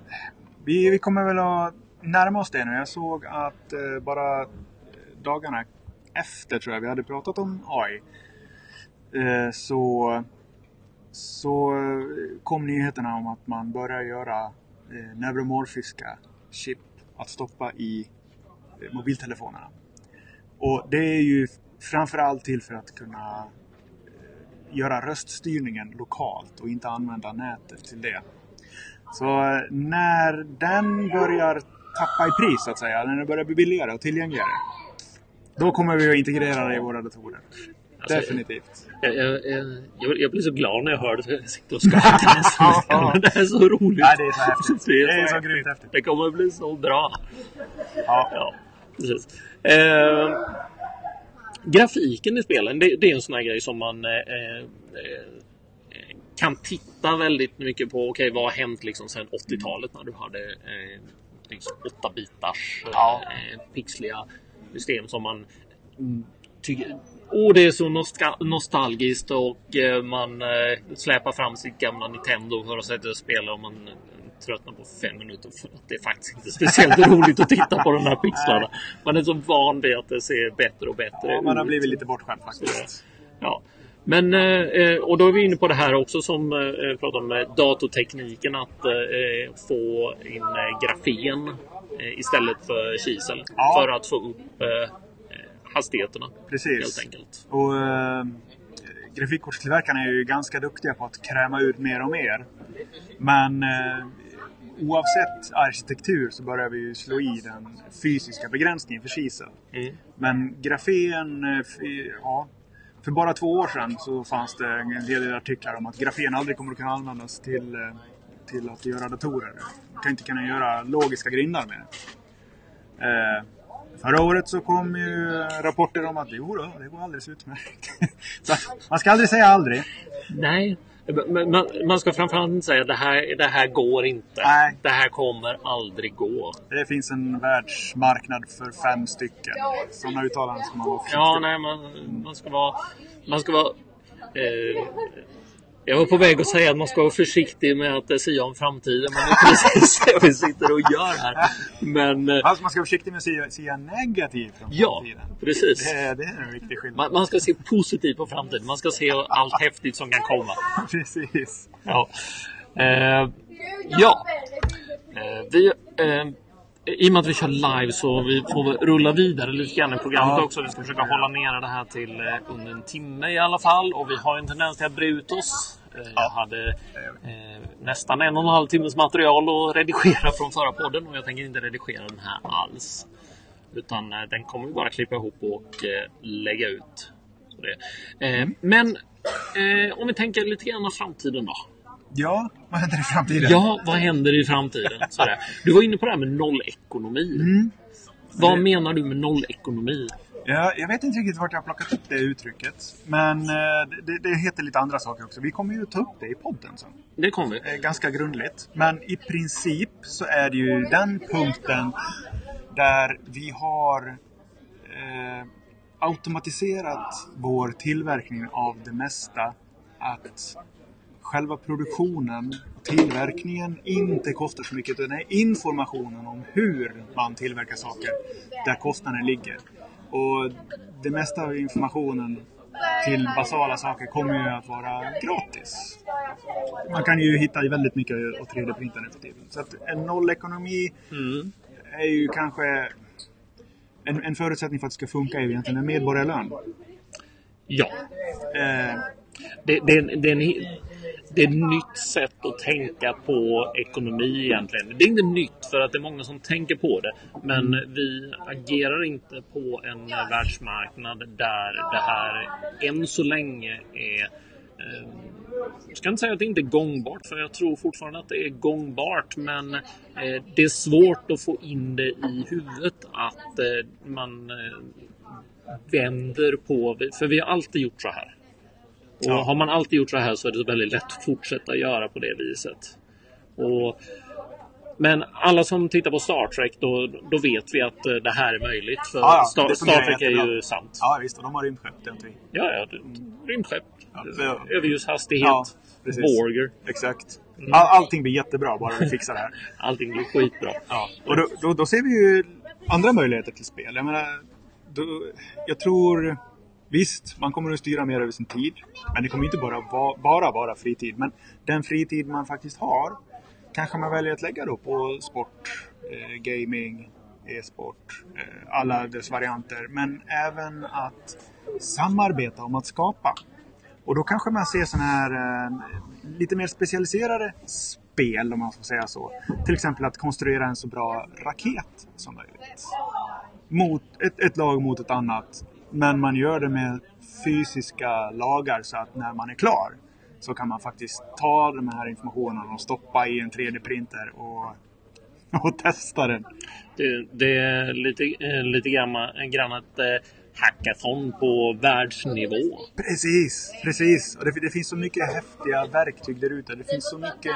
[SPEAKER 3] vi, vi kommer väl att närma oss det nu. Jag såg att eh, bara dagarna efter tror jag vi hade pratat om AI. Eh, så, så kom nyheterna om att man börjar göra eh, neuromorfiska chip att stoppa i eh, mobiltelefonerna. Och det är ju framförallt till för att kunna eh, göra röststyrningen lokalt och inte använda nätet till det. Så eh, när den börjar tappa i pris så att säga, när den börjar bli billigare och tillgängligare. Då kommer vi att integrera det i våra datorer.
[SPEAKER 2] Alltså,
[SPEAKER 3] Definitivt.
[SPEAKER 2] Jag, jag, jag, jag blir så glad när jag hör det. Jag sitter och skrattar nästan. Det är så roligt.
[SPEAKER 3] Ja, det är så häftigt.
[SPEAKER 2] Det [LAUGHS] är
[SPEAKER 3] Det är
[SPEAKER 2] så
[SPEAKER 3] så grymt häftigt.
[SPEAKER 2] Det kommer att bli så bra.
[SPEAKER 3] Ja.
[SPEAKER 2] Ja, precis. Eh, grafiken i spelen, det, det är en sån här grej som man eh, eh, kan titta väldigt mycket på. Okej, vad har hänt liksom sedan 80-talet när du hade eh, liksom 8-bitars
[SPEAKER 3] Ja.
[SPEAKER 2] eh, pixliga system som man tycker Åh, det är så nostal- nostalgiskt och eh, man eh, släpar fram sitt gamla Nintendo för att sätta och spela och man eh, tröttnar på fem minuter för att det är faktiskt inte speciellt [LAUGHS] roligt att titta på de här pixlarna. Man är så van vid att det ser bättre och bättre
[SPEAKER 3] Ja, man har
[SPEAKER 2] ut.
[SPEAKER 3] blivit lite bortskämd faktiskt.
[SPEAKER 2] Ja. Men, och då är vi inne på det här också som eh, pratar om datortekniken att få in grafen istället för kisel.
[SPEAKER 3] Ja.
[SPEAKER 2] För att få upp eh, eh, hastigheterna.
[SPEAKER 3] Precis.
[SPEAKER 2] Helt enkelt.
[SPEAKER 3] Och eh, grafikkortstillverkarna är ju ganska duktiga på att kräma ut mer och mer. Men eh, oavsett arkitektur så börjar vi ju slå i den fysiska begränsningen för kisel.
[SPEAKER 2] Mm.
[SPEAKER 3] Men grafen, eh, ja. För bara två år sedan så fanns det en hel del artiklar om att grafen aldrig kommer att kunna användas till, eh, till att göra datorer. Man kan inte kunna göra logiska grindar med det. Eh, Förra året så kom ju rapporter om att jo då, det går alldeles utmärkt. [LAUGHS] så man ska aldrig säga aldrig.
[SPEAKER 2] Nej, men man, man ska framförallt inte säga det här, det här går inte.
[SPEAKER 3] Nej.
[SPEAKER 2] Det här kommer aldrig gå.
[SPEAKER 3] Det finns en världsmarknad för fem stycken. Sådana uttalanden ska man vara
[SPEAKER 2] Ja, nej, man, man ska vara... Man ska vara eh, jag var på väg att säga att man ska vara försiktig med att eh, sia om framtiden, men det är precis [LAUGHS] det vi sitter och gör här. Men eh,
[SPEAKER 3] Alltså, man ska vara försiktig med att säga, säga negativt om
[SPEAKER 2] ja,
[SPEAKER 3] framtiden.
[SPEAKER 2] precis.
[SPEAKER 3] Det, är- det är en viktig skillnad.
[SPEAKER 2] Man, man ska se positivt på framtiden. Man ska se allt häftigt som kan komma. [LAUGHS]
[SPEAKER 3] Precis.
[SPEAKER 2] Ja. Eh, ja. Eh, vi, eh, I och med att vi kör live så vi får rulla vidare lite grann i programmet
[SPEAKER 3] Ja.
[SPEAKER 2] också. Vi ska försöka hålla nere det här till eh, under en timme i alla fall. Och vi har en tendens till att ut oss. Eh, jag hade eh, nästan en och en halv timmes material att redigera från förra podden och jag tänker inte redigera den här alls. Utan eh, den kommer vi bara klippa ihop och eh, lägga ut. Så det. Eh, men om vi tänker lite grann framtiden då.
[SPEAKER 3] Ja, vad händer i framtiden?
[SPEAKER 2] Ja, vad händer i framtiden? Sådär. Du var inne på det här med nollekonomi. Vad menar du med nollekonomi?
[SPEAKER 3] Ja, jag vet inte riktigt vart jag har plockat upp det uttrycket. Men eh, det, det heter lite andra saker också. Vi kommer ju ta upp det i podden sen.
[SPEAKER 2] Det kommer vi.
[SPEAKER 3] Eh, Ganska grundligt. Men i princip så är det ju den punkten där vi har eh, automatiserat vår tillverkning av det mesta. Att själva produktionen tillverkningen inte kostar så mycket. Utan det är informationen om hur man tillverkar saker där kostnaden ligger. Och det mesta av informationen till basala saker kommer ju att vara gratis. Man kan ju hitta väldigt mycket att 3D-printa nu för tiden. Så att en nollekonomi
[SPEAKER 2] Mm.
[SPEAKER 3] är ju kanske en, en förutsättning för att det ska funka är ju egentligen en medborgarlön.
[SPEAKER 2] Ja,
[SPEAKER 3] Eh,
[SPEAKER 2] det, det, det, är en, det är ett nytt sätt att tänka på ekonomi egentligen. Det är inte nytt för att det är många som tänker på det. Men vi agerar inte på en världsmarknad där det här än så länge är eh, jag ska inte säga att det inte är gångbart, för jag tror fortfarande att det är gångbart. Men eh, det är svårt att få in det i huvudet att eh, man eh, vänder på... För vi har alltid gjort så här. Och
[SPEAKER 3] Ja.
[SPEAKER 2] har man alltid gjort så här så är det väldigt lätt att fortsätta göra på det viset. Och, men alla som tittar på Star Trek, då, då vet vi att eh, det här är möjligt. För
[SPEAKER 3] Ja,
[SPEAKER 2] Star, Star Trek är ju sant.
[SPEAKER 3] ja visst, och de har rymdskepp.
[SPEAKER 2] Ja, ja. det- Rymdskepp.
[SPEAKER 3] Ja.
[SPEAKER 2] Överljushastighet.
[SPEAKER 3] Ja.
[SPEAKER 2] Borger.
[SPEAKER 3] Exakt. All, allting blir jättebra bara vi fixar det här. [LAUGHS]
[SPEAKER 2] Allting blir skitbra.
[SPEAKER 3] Ja. Och då, då, då ser vi ju andra möjligheter till spel. Jag menar, då, jag tror visst, man kommer att styra mer över sin tid. Men det kommer inte bara vara, bara vara fritid. Men den fritid man faktiskt har kanske man väljer att lägga då på sport, eh, gaming, e-sport, eh, alla dess varianter. Men även att samarbeta om att skapa. Och då kanske man ser sådana här eh, lite mer specialiserade spel om man får säga så. Till exempel att konstruera en så bra raket som möjligt. Mot ett, ett lag mot ett annat. Men man gör det med fysiska lagar så att när man är klar så kan man faktiskt ta den här informationen och stoppa i en 3D-printer och, [LAUGHS] och testa den.
[SPEAKER 2] Det, det är lite, eh, lite grann, grann ett eh, hackathon på världsnivå.
[SPEAKER 3] Precis, precis. Och det, det finns så mycket häftiga verktyg där ute. Det finns så mycket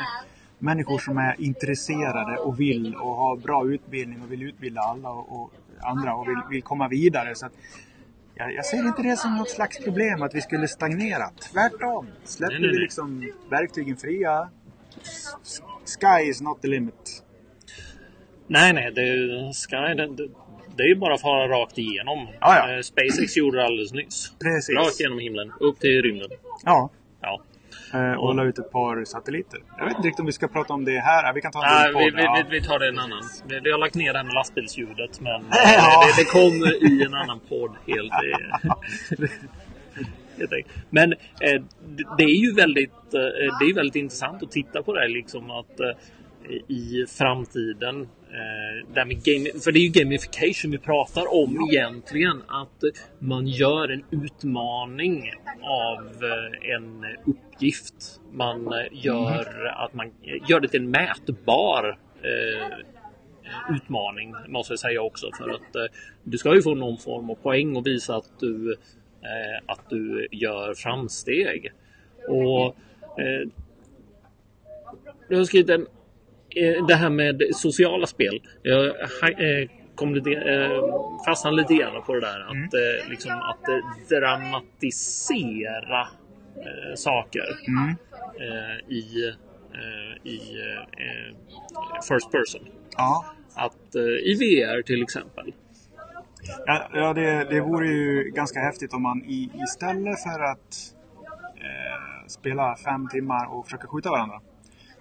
[SPEAKER 3] människor som är intresserade och vill och har bra utbildning och vill utbilda alla och, och andra och vill, vill komma vidare. Så jag, jag ser inte det som något slags problem att vi skulle stagnera. Tvärtom. Släpper
[SPEAKER 2] Nej, nej,
[SPEAKER 3] vi liksom verktygen fria. Sky is not the limit.
[SPEAKER 2] Nej, nej, det, Sky, det, det, det är ju bara att fara rakt igenom.
[SPEAKER 3] Ja, ja.
[SPEAKER 2] Eh, SpaceX gjorde det alldeles nyss.
[SPEAKER 3] Precis.
[SPEAKER 2] Rakt genom himlen, upp till rymden.
[SPEAKER 3] Ja. Eh, Och la ut ett par satelliter. Jag vet inte riktigt om vi ska prata om det här. Vi kan ta
[SPEAKER 2] Nej,
[SPEAKER 3] till
[SPEAKER 2] vi, vi, vi, tar det en annan. Vi, vi har lagt ner det här med lastbilsljudet, men [LAUGHS] eh, det, det kommer i en annan podd helt. [LAUGHS] Men eh, det, det är ju väldigt, eh, det är väldigt intressant att titta på det här, liksom att eh, i framtiden. Eh, där med game, för det är ju gamification vi pratar om egentligen. Att man gör en utmaning av eh, en uppgift. Man eh, gör, mm. att man gör det till en mätbar eh, utmaning måste jag säga också. För att eh, du ska ju få någon form av poäng och visa att du, eh, att du gör framsteg. Och eh, jag har skrivit en, det här med sociala spel. Jag eh, kom lite, eh, fastnade lite grann på det där att, eh, liksom, att eh, dramatisera eh, saker
[SPEAKER 3] Mm.
[SPEAKER 2] eh, i, eh, i eh, first person.
[SPEAKER 3] Ja.
[SPEAKER 2] Att, eh, I VR till exempel.
[SPEAKER 3] Ja, ja det, det vore ju ganska häftigt om man i, istället för att eh, spela fem timmar och försöka skjuta varandra.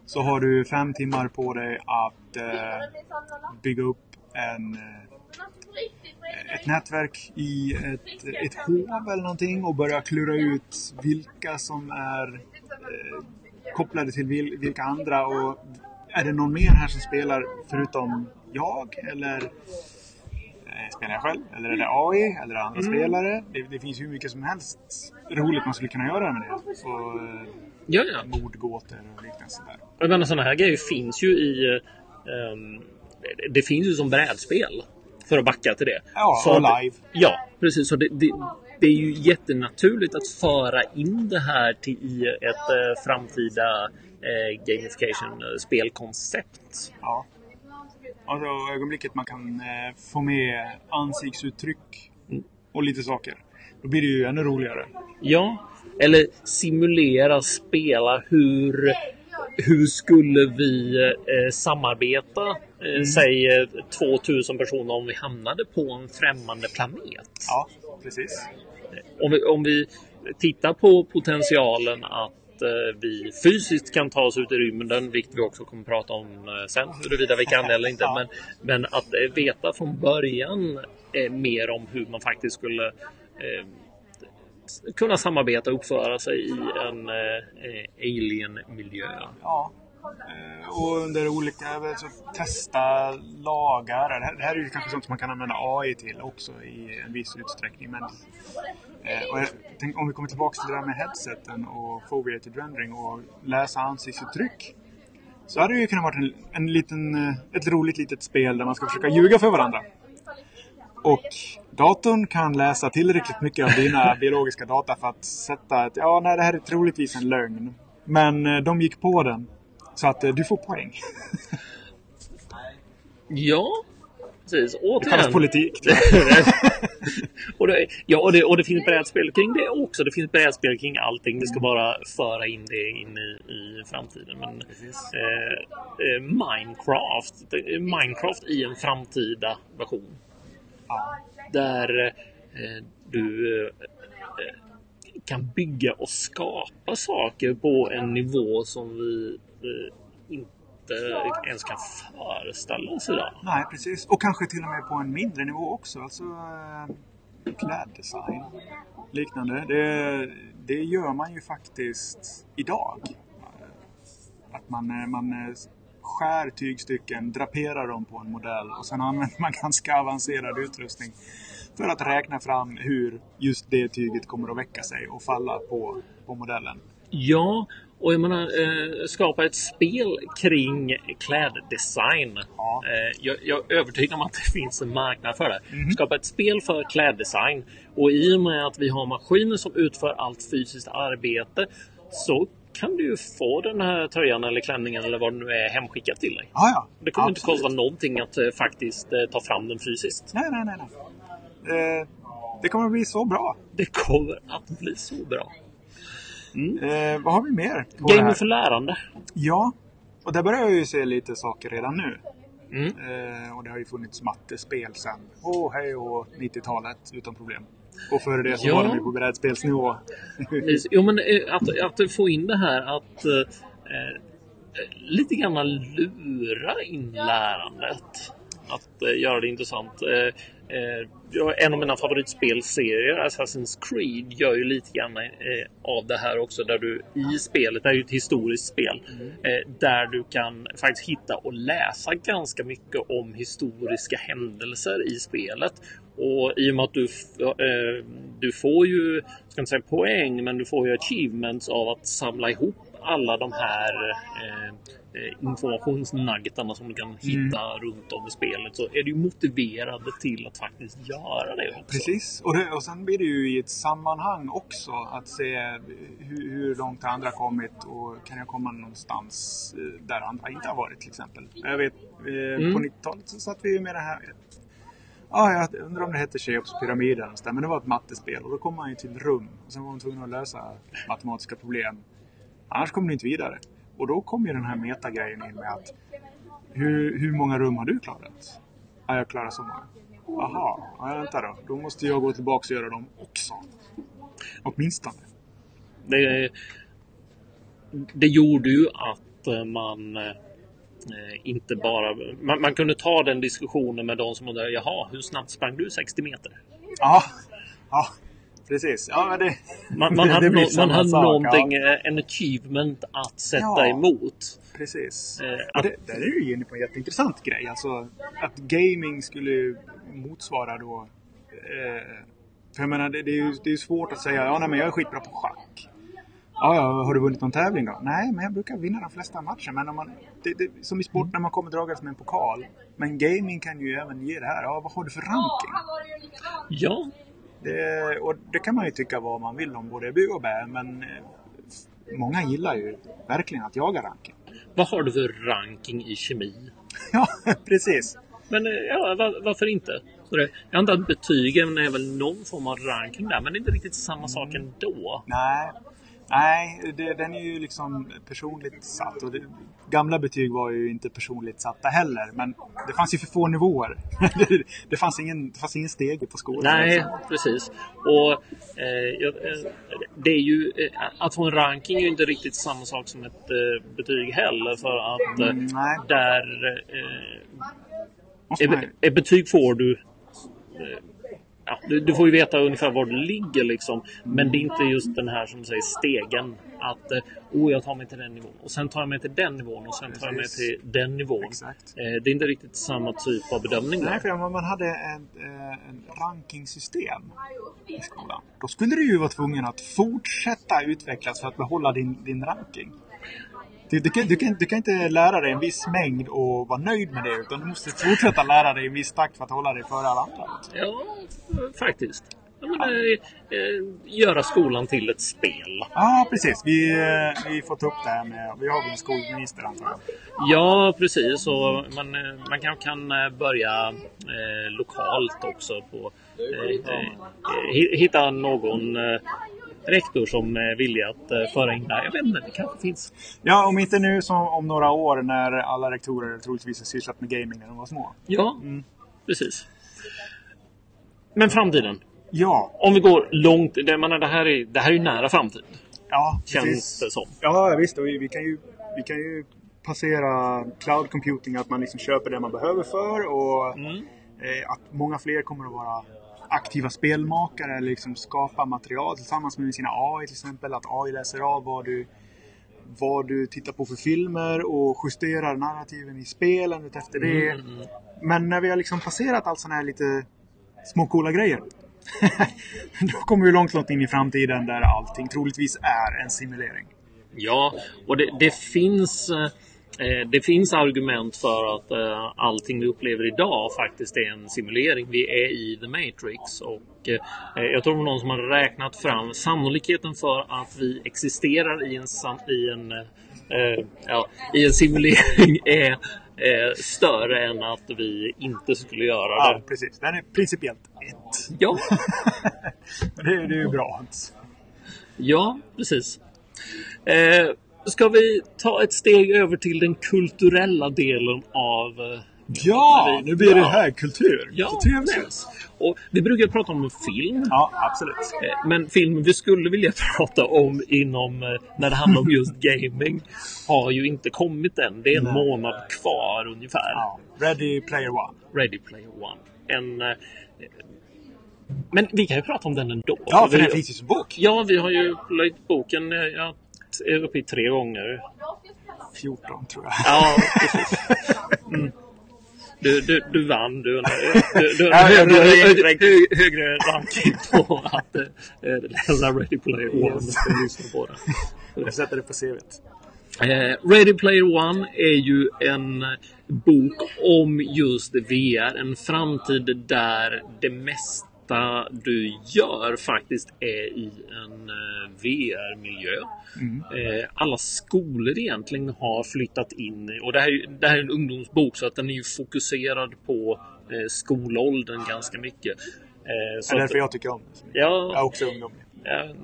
[SPEAKER 3] Så har du fem timmar på dig att eh, bygga upp en, eh, ett nätverk i ett, ett hov eller någonting och börja klura ut vilka som är eh, kopplade till vil, vilka andra. Och är det någon mer här som spelar förutom jag? Eller Eh, Spelar jag själv? Eller är det AI? Eller är det andra spelare? Det, det finns hur mycket som helst roligt man skulle kunna göra med det. Och
[SPEAKER 2] Ja, ja.
[SPEAKER 3] mordgåtor och liknande sådär.
[SPEAKER 2] Jag menar, sådana här grejer finns ju i... ehm, det finns ju som brädspel. För att backa till det.
[SPEAKER 3] Ja,
[SPEAKER 2] Så
[SPEAKER 3] och live.
[SPEAKER 2] Ja, precis. Så det, det, det är ju jättenaturligt att föra in det här till, i ett eh, framtida eh, gamification-spelkoncept.
[SPEAKER 3] Ja. Alltså ögonblicket man kan eh, få med ansiktsuttryck och lite saker. Då blir det ju ännu roligare.
[SPEAKER 2] Ja, eller simulera, spela hur, hur skulle vi eh, samarbeta, eh, säg eh, 2000 personer om vi hamnade på en främmande planet.
[SPEAKER 3] Ja, precis.
[SPEAKER 2] om, vi, om vi tittar på potentialen att eh, vi fysiskt kan ta oss ut i rymden, vilket vi också kommer att prata om eh, sen, huruvida vi kan eller inte. [LAUGHS] Men, men att eh, veta från början eh, mer om hur man faktiskt skulle eh, kunna samarbeta och uppföra sig i en eh, eh alien-miljö.
[SPEAKER 3] Ja. Eh, och under olika, alltså, testa lagar. Det här, är ju kanske sånt som man kan använda AI till också i en viss utsträckning. Men, eh, och tänk, om vi kommer tillbaka till det där med headseten och foveated rendering och läsa ansiktsuttryck. Så hade det ju kunnat vara en, en liten, ett roligt litet spel där man ska försöka ljuga för varandra. Och datorn kan läsa tillräckligt mycket av dina [LAUGHS] biologiska data för att sätta att ja, nej, det här är troligtvis en lögn. Men eh, de gick på den. Så att eh, du får poäng. [LAUGHS]
[SPEAKER 2] Ja, precis.
[SPEAKER 3] Det kallas
[SPEAKER 2] Återigen.
[SPEAKER 3] politik. [LAUGHS]
[SPEAKER 2] och, det, ja, och, det, och det finns brädspel kring det också. Det finns brädspel kring allting. Vi ska bara föra in det in i, i framtiden. Men, eh, eh, Minecraft. det Minecraft i en framtida version. Där eh, du eh, kan bygga och skapa saker på en nivå som vi eh, inte ens kan föreställa oss idag.
[SPEAKER 3] Nej, precis. Och kanske till och med på en mindre nivå också. Alltså eh, kläddesign. Liknande. Det, det gör man ju faktiskt idag. Att man, eh, man eh, skär tygstycken, draperar dem på en modell och sen använder man [LAUGHS] ganska avancerad utrustning för att räkna fram hur just det tyget kommer att väcka sig och falla på, på modellen.
[SPEAKER 2] Ja, och jag menar eh, skapa ett spel kring kläddesign.
[SPEAKER 3] Ja.
[SPEAKER 2] Eh, jag, jag är övertygad om att det [LAUGHS] finns en marknad för det. Skapa ett spel för kläddesign. Och i och med att vi har maskiner som utför allt fysiskt arbete så kan du ju få den här tröjan eller klänningen eller vad det nu är hemskickat till dig.
[SPEAKER 3] Ja, ja.
[SPEAKER 2] Det kommer inte
[SPEAKER 3] Absolut.
[SPEAKER 2] kosta någonting att eh, faktiskt eh, ta fram den fysiskt.
[SPEAKER 3] Nej, nej, nej. nej. Eh, det kommer att bli så bra.
[SPEAKER 2] Det kommer att bli så bra.
[SPEAKER 3] Eh, vad har vi mer? på
[SPEAKER 2] Gaming för lärande.
[SPEAKER 3] Ja, och där börjar jag ju se lite saker redan nu.
[SPEAKER 2] Mm.
[SPEAKER 3] Eh, och det har ju funnits mattespel sen. Åh, hej och 90-talet utan problem. Och före det så
[SPEAKER 2] Ja.
[SPEAKER 3] var de ju på brädspelsnivå.
[SPEAKER 2] Jo, men eh, att, att få in det här att eh, eh, lite grann lura in lärandet. Att eh, göra det intressant. Eh, eh, en av mina favoritspelserier, Assassin's Creed, gör ju lite grann av det här också. Där du i spelet, det är ju ett historiskt spel, eh, där du kan faktiskt hitta och läsa ganska mycket om historiska händelser i spelet. Och i och med att du, du får ju, ska inte säga poäng, men du får ju achievements av att samla ihop alla de här eh, eh, informationsnuggetarna som du kan hitta runt om i spelet. Så är du motiverad till att faktiskt göra det också.
[SPEAKER 3] Precis. Och, det, och sen blir det ju i ett sammanhang också att se hur, hur långt har andra kommit och kan jag komma någonstans eh, där andra inte har varit till exempel. Jag vet, eh, på 90-talet så satt vi ju med det här Ja, jag undrar om det hette Cheops-pyramiden. Men det var ett mattespel och då kom man ju till rum. Och sen var man tvungen att lösa matematiska problem. Annars kom du inte vidare. Och då kom ju den här metagrejen in med att hur, hur många rum har du klarat? Ja, jag klarar så många. Jaha, ja, vänta då. Då måste jag gå tillbaka och göra dem också. Åtminstone.
[SPEAKER 2] Det, det gjorde ju att eh, man eh, inte bara... Man, man kunde ta den diskussionen med de som undrade Jaha, hur snabbt sprang du 60 meter?
[SPEAKER 3] Ja, ja precis. Ja, men det,
[SPEAKER 2] Man, man [LAUGHS]
[SPEAKER 3] det-
[SPEAKER 2] hade, nå- man hade
[SPEAKER 3] sak,
[SPEAKER 2] någonting,
[SPEAKER 3] Ja,
[SPEAKER 2] eh, en achievement att sätta
[SPEAKER 3] Ja.
[SPEAKER 2] emot.
[SPEAKER 3] precis.
[SPEAKER 2] Eh,
[SPEAKER 3] Och det, där är du ju inne på en jätteintressant grej. Alltså att gaming skulle motsvara då... Eh, för jag menar, det, det är ju det är ju svårt att säga ja, nej, men jag är skitbra på schack. Ja, ja, har du vunnit någon tävling då? Nej, men jag brukar vinna de flesta matcher. Men om man, det, det, som i sport när man kommer dragandes med en pokal. Men gaming kan ju även ge det här. Ja, vad har du för ranking?
[SPEAKER 2] Ja,
[SPEAKER 3] Det, och det kan man ju tycka vad man vill om både bu och bä, men eh, många gillar ju verkligen att jaga ranking.
[SPEAKER 2] vad har du för ranking i kemi? [LAUGHS]
[SPEAKER 3] Ja, precis.
[SPEAKER 2] Men eh, ja, var, varför inte? Så det, jag antar att betygen är väl någon form av ranking där, men det är inte riktigt samma sak ändå.
[SPEAKER 3] Nej, Nej, det, den är ju liksom personligt satt. Och det, gamla betyg var ju inte personligt satta heller. Men det fanns ju för få nivåer. det, [LAUGHS] det, fanns ingen, det fanns ingen steg på skolan.
[SPEAKER 2] Nej,
[SPEAKER 3] liksom.
[SPEAKER 2] precis. Och eh, eh, det är ju eh, att få en ranking är ju inte riktigt samma sak som ett eh, betyg heller för att eh,
[SPEAKER 3] Mm,
[SPEAKER 2] där eh, ett, betyg får du Ja, du, du får ju veta ungefär var du ligger liksom. Men det är inte just den här som du säger stegen. Att eh, oh, jag tar mig till den nivån och sen tar jag mig till den nivån och sen tar jag mig till den nivån.
[SPEAKER 3] Exakt.
[SPEAKER 2] Eh, det är inte riktigt samma typ av bedömning
[SPEAKER 3] Nej, för om man hade en, eh, en rankingsystem i skolan. Då skulle du ju vara tvungen att fortsätta utvecklas för att behålla din, din ranking. Du, du, kan, du, kan, du kan inte lära dig en viss mängd och vara nöjd med det. Utan du måste fortsätta lära dig en viss takt för att hålla dig före alla andra.
[SPEAKER 2] Ja, faktiskt. Ja, men, eh, eh, göra skolan till ett spel.
[SPEAKER 3] Ja, precis. Vi, eh, vi får ta upp det här med... Vi har väl en skolminister antar jag.
[SPEAKER 2] Ja, precis. Och man, eh, man kanske kan eh, börja eh, lokalt också. på hi- Hitta någon rektor som är villig att eh, föra in det här. Jag vet inte, det kanske finns.
[SPEAKER 3] Ja, om inte nu så om några år när alla rektorer troligtvis har sysslat med gaming när de var små.
[SPEAKER 2] Ja, precis. Men framtiden.
[SPEAKER 3] Ja,
[SPEAKER 2] Om vi går långt. Det, menar, det, här är, det här är ju nära framtid.
[SPEAKER 3] ja
[SPEAKER 2] Känns
[SPEAKER 3] precis.
[SPEAKER 2] det som.
[SPEAKER 3] Ja, visst. Och vi, vi, kan ju, vi kan ju passera cloud computing, att man liksom köper det man behöver för och
[SPEAKER 2] Mm.
[SPEAKER 3] eh, att många fler kommer att vara aktiva spelmakare, liksom skapa material tillsammans med sina AI till exempel. Att AI läser av vad du, vad du tittar på för filmer och justerar narrativen i spelen utefter det.
[SPEAKER 2] Mm.
[SPEAKER 3] Men när vi har liksom passerat allt sådana här lite små coola grejer. [LAUGHS] då kommer vi långt, långt in i framtiden där allting troligtvis är en simulering.
[SPEAKER 2] Ja, och det, det finns eh, det finns argument för att eh, allting vi upplever idag faktiskt är en simulering. Vi är i The Matrix och eh, jag tror någon som har räknat fram sannolikheten för att vi existerar i en, i en, eh, ja, i en simulering [LAUGHS] är eh, större än att vi inte skulle göra
[SPEAKER 3] Ja,
[SPEAKER 2] det.
[SPEAKER 3] precis. Den är principiellt ett.
[SPEAKER 2] Ja, [LAUGHS]
[SPEAKER 3] Det, det är ju bra
[SPEAKER 2] ja precis. Eh, ska vi ta ett steg över till den kulturella delen av eh,
[SPEAKER 3] Ja, nu blir det
[SPEAKER 2] Ja.
[SPEAKER 3] högkultur.
[SPEAKER 2] Ja,
[SPEAKER 3] Så trevligt.
[SPEAKER 2] Och vi brukar prata om film.
[SPEAKER 3] Ja, absolut.
[SPEAKER 2] eh, Men film vi skulle vilja [LAUGHS] prata om inom eh, när det handlar om just gaming har ju inte kommit än. Det är en
[SPEAKER 3] Nej.
[SPEAKER 2] månad kvar ungefär.
[SPEAKER 3] Ja. Ready Player One.
[SPEAKER 2] Ready Player One. En, men vi kan ju prata om den ändå.
[SPEAKER 3] Ja, för
[SPEAKER 2] vi,
[SPEAKER 3] den finns ju som bok.
[SPEAKER 2] Ja, vi har ju plöjt boken. Jag är uppe i tre gånger.
[SPEAKER 3] 14 tror jag.
[SPEAKER 2] Ja, [LAUGHS] precis. Mm. Du, du, du vann. Du, du, du,
[SPEAKER 3] Ja,
[SPEAKER 2] du
[SPEAKER 3] jag-
[SPEAKER 2] högre, ranking på att äh, läsa Ready Player One.
[SPEAKER 3] Yes.
[SPEAKER 2] på det. [LAUGHS]
[SPEAKER 3] Jag sätter det på CVt.
[SPEAKER 2] Eh, Ready Player One är ju en eh, bok om just VR. En framtid där det mesta du gör faktiskt är i en eh, VR-miljö. Eh, alla skolor egentligen har flyttat in och det här, det här är en ungdomsbok så att den är ju fokuserad på eh, skolåldern ganska mycket. Eh,
[SPEAKER 3] Det
[SPEAKER 2] så
[SPEAKER 3] är därför jag tycker om så mycket. Jag är
[SPEAKER 2] ja,
[SPEAKER 3] också ungdomlig.
[SPEAKER 2] ja,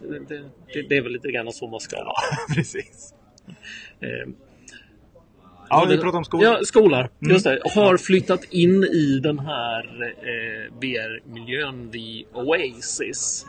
[SPEAKER 2] det, det, det, är väl lite grann så man ska vara. [LAUGHS]
[SPEAKER 3] Precis.
[SPEAKER 2] Eh,
[SPEAKER 3] Ja, vi pratar om skolan.
[SPEAKER 2] Ja, skolor. Just det. Har flyttat in i den här eh, VR-miljön, The Oasis.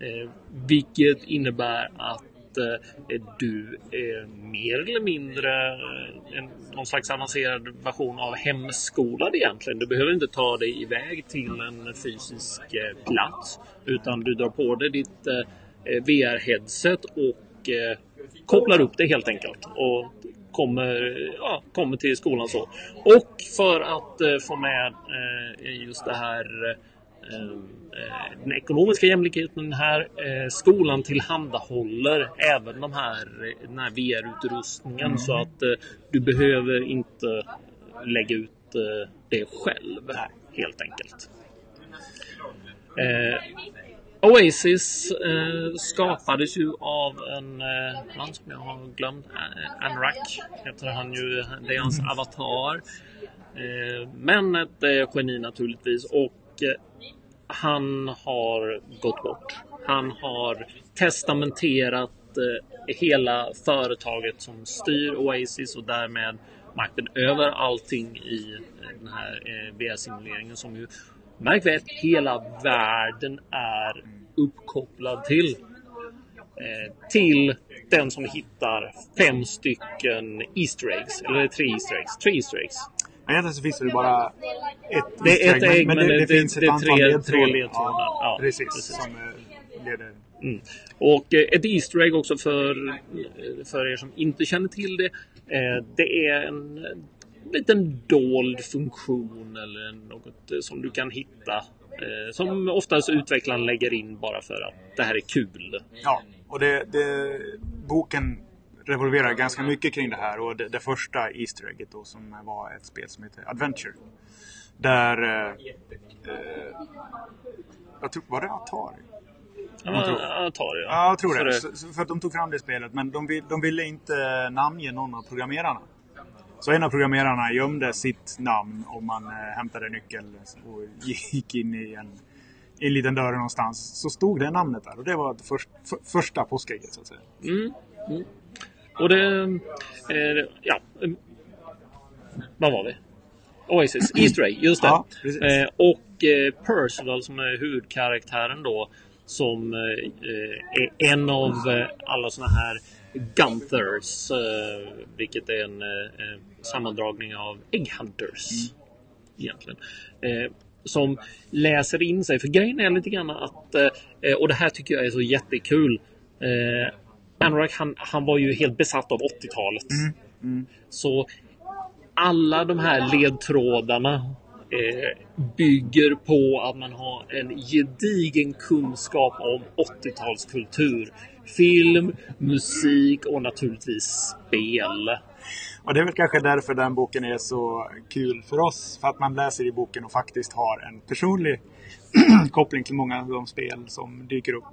[SPEAKER 2] Eh, vilket innebär att eh, du är mer eller mindre eh, en, någon slags avancerad version av hemskolad egentligen. Du behöver inte ta dig iväg till en fysisk eh, plats. Utan du drar på dig ditt eh, VR-headset och eh, kopplar upp det helt enkelt. Och kommer, ja, kommer till skolan så. Och för att eh, få med eh, just det här eh, den ekonomiska jämlikheten här. Skolan tillhandahåller även de här, den här VR-utrustningen så att du behöver inte lägga ut det själv helt enkelt. Oasis eh, skapades ju av en eh, man som jag har glömt. Anrak heter han ju. Det är hans avatar. Eh, men ett eh, geni naturligtvis. Och eh, han har gått bort Han har testamenterat eh, hela företaget som styr Oasis och därmed makten över allting i den här eh, VR-simuleringen som ju Märk väl, hela världen är uppkopplad till. Eh, till den som hittar fem stycken Easter eggs. Eller det tre Easter eggs? Tre Easter eggs.
[SPEAKER 3] Men Egentligen så finns det bara ett
[SPEAKER 2] Det är ett ägg, men det- det-
[SPEAKER 3] finns ett
[SPEAKER 2] det är
[SPEAKER 3] antal
[SPEAKER 2] tre-
[SPEAKER 3] ledtrådar.
[SPEAKER 2] ledtrådar. Ja,
[SPEAKER 3] precis.
[SPEAKER 2] precis.
[SPEAKER 3] Som eh, leder...
[SPEAKER 2] Mm. Och eh, ett Easter egg också för, för er som inte känner till det. Det är en liten dold funktion eller något eh, som du kan hitta. eh, Som oftast utvecklaren lägger in bara för att det här är kul.
[SPEAKER 3] Ja, och det, det, boken revolverar ganska mycket kring det här och det, det första Easter egget då som var ett spel som heter Adventure. Där... Eh, eh, jag tror, var det Atari?
[SPEAKER 2] Ja, tar det.
[SPEAKER 3] Ja, jag tror det. Så, för att de tog fram det spelet, men de, de ville inte namnge någon av programmerarna. Så en av programmerarna gömde sitt namn och man eh, hämtade nyckeln och gick in i en, i en liten dörr någonstans. Så stod det namnet där och det var det först, för, första påskägget så att säga.
[SPEAKER 2] Mm. Mm. Och det... Eh, ja. Vad var vi? Oasis. [CLEARS THROAT] Easter egg, just det.
[SPEAKER 3] Ja,
[SPEAKER 2] eh, och eh, Percival som är huvudkaraktären då. Som eh, är en av eh, alla såna här Gunthers. Eh, vilket är en sammandragning av Egghunters. Egentligen. Eh, som läser in sig. För grejen är lite grann att, eh, och det här tycker jag är så jättekul. Eh, Anorak han, han var ju helt besatt av 80-talet. Så alla de här ledtrådarna eh, bygger på att man har en gedigen kunskap om 80-talskultur. Film, musik och naturligtvis spel.
[SPEAKER 3] Och det är väl kanske därför den boken är så kul för oss. För att man läser i boken och faktiskt har en personlig [CLEARS THROAT] koppling till många av de spel som dyker upp.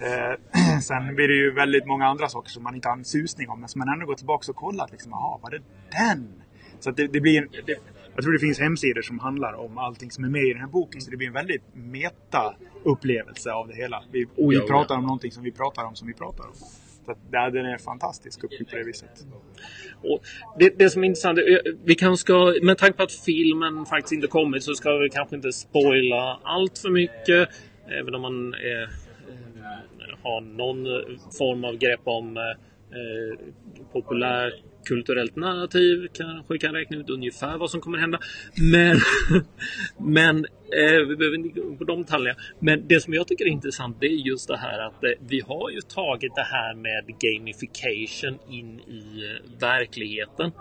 [SPEAKER 3] Eh, [CLEARS THROAT] sen blir det ju väldigt många andra saker som man inte har en susning om. Men som man ändå går tillbaka och kollat. Liksom, Jaha, var det den? Så att det, det blir en, det, jag tror det finns hemsidor som handlar om allting som är med i den här boken. Så det blir en väldigt meta-upplevelse av det hela. Vi, vi pratar om någonting som vi pratar om som vi pratar om. Så att, ja, den är fantastisk uppbyggd på det viset.
[SPEAKER 2] Och det, det som är intressant, eh, vi kanske ska, med tanke på att filmen faktiskt inte kommit så ska vi kanske inte spoila allt för mycket. Även om man är, eh, har någon form av grepp om eh, eh, populärkulturellt narrativ. Kanske kan räkna ut ungefär vad som kommer hända. Men, [LAUGHS] men eh, vi behöver inte gå på de detaljerna. Men det som jag tycker är intressant det är just det här att eh, vi har ju tagit det här med gamification in i eh, verkligheten.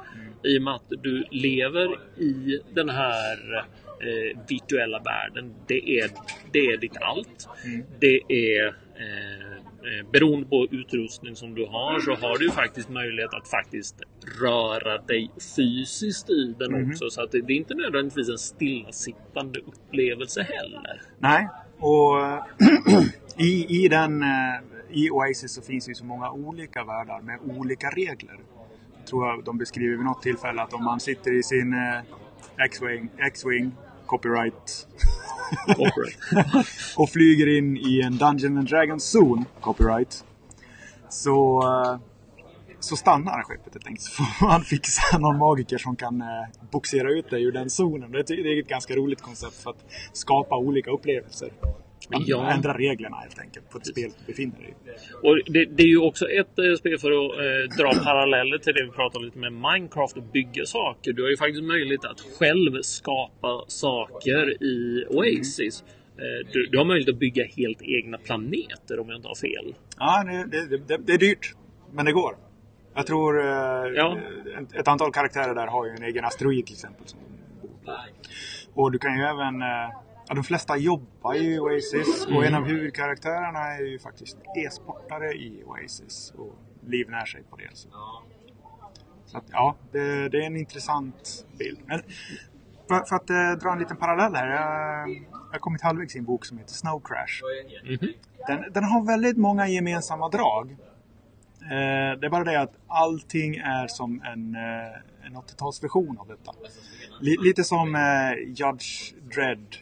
[SPEAKER 2] I och med att du lever i den här eh, virtuella världen. Det är, det är ditt allt. Det är eh, beroende på utrustning som du har så har du faktiskt möjlighet att faktiskt röra dig fysiskt i den också. Så att det, det är inte nödvändigtvis en stillasittande upplevelse heller.
[SPEAKER 3] Nej, och [CLEARS THROAT] i, i, den, eh, i Oasis så finns det ju så många olika världar med olika regler. Jag tror jag de beskriver vid något tillfälle att om man sitter i sin eh, X-Wing, Copyright,
[SPEAKER 2] Corporate. [LAUGHS]
[SPEAKER 3] och flyger in i en Dungeon and Dragons zon, copyright, så, eh, så stannar skeppet helt enkelt. [LAUGHS] Så får man fixa någon magiker som kan eh, boxera ut dig ur den zonen. Det är ett ganska roligt koncept för att skapa olika upplevelser. Man
[SPEAKER 2] Ja.
[SPEAKER 3] ändrar reglerna helt enkelt på ett spel du befinner dig i.
[SPEAKER 2] Och det, det är ju också ett eh, spel för att eh, dra [CLEARS THROAT] paralleller till det vi pratade lite med Minecraft och bygga saker. Du har ju faktiskt möjlighet att själv skapa saker i Oasis. Eh, du, du har möjlighet att bygga helt egna planeter om jag inte har fel.
[SPEAKER 3] Ja, det, det, det, är dyrt, men det går. Jag tror eh,
[SPEAKER 2] Ja.
[SPEAKER 3] ett, ett antal karaktärer där har ju en egen asteroid till exempel. Som bor på. Och du kan ju även... Ja, de flesta jobbar ju i Oasis och en av huvudkaraktärerna är ju faktiskt e-sportare i Oasis och livnär sig på det. Så, så att, ja, det, det är en intressant bild. Men för, för att eh, dra en liten parallell här. Jag, jag har kommit halvvägs i en bok som heter Snow Crash.
[SPEAKER 2] Mhm.
[SPEAKER 3] Den, den har väldigt många gemensamma drag. Eh, det är bara det att allting är som en, eh, en 80-talsversion av detta. Li, lite som eh, Judge Dredd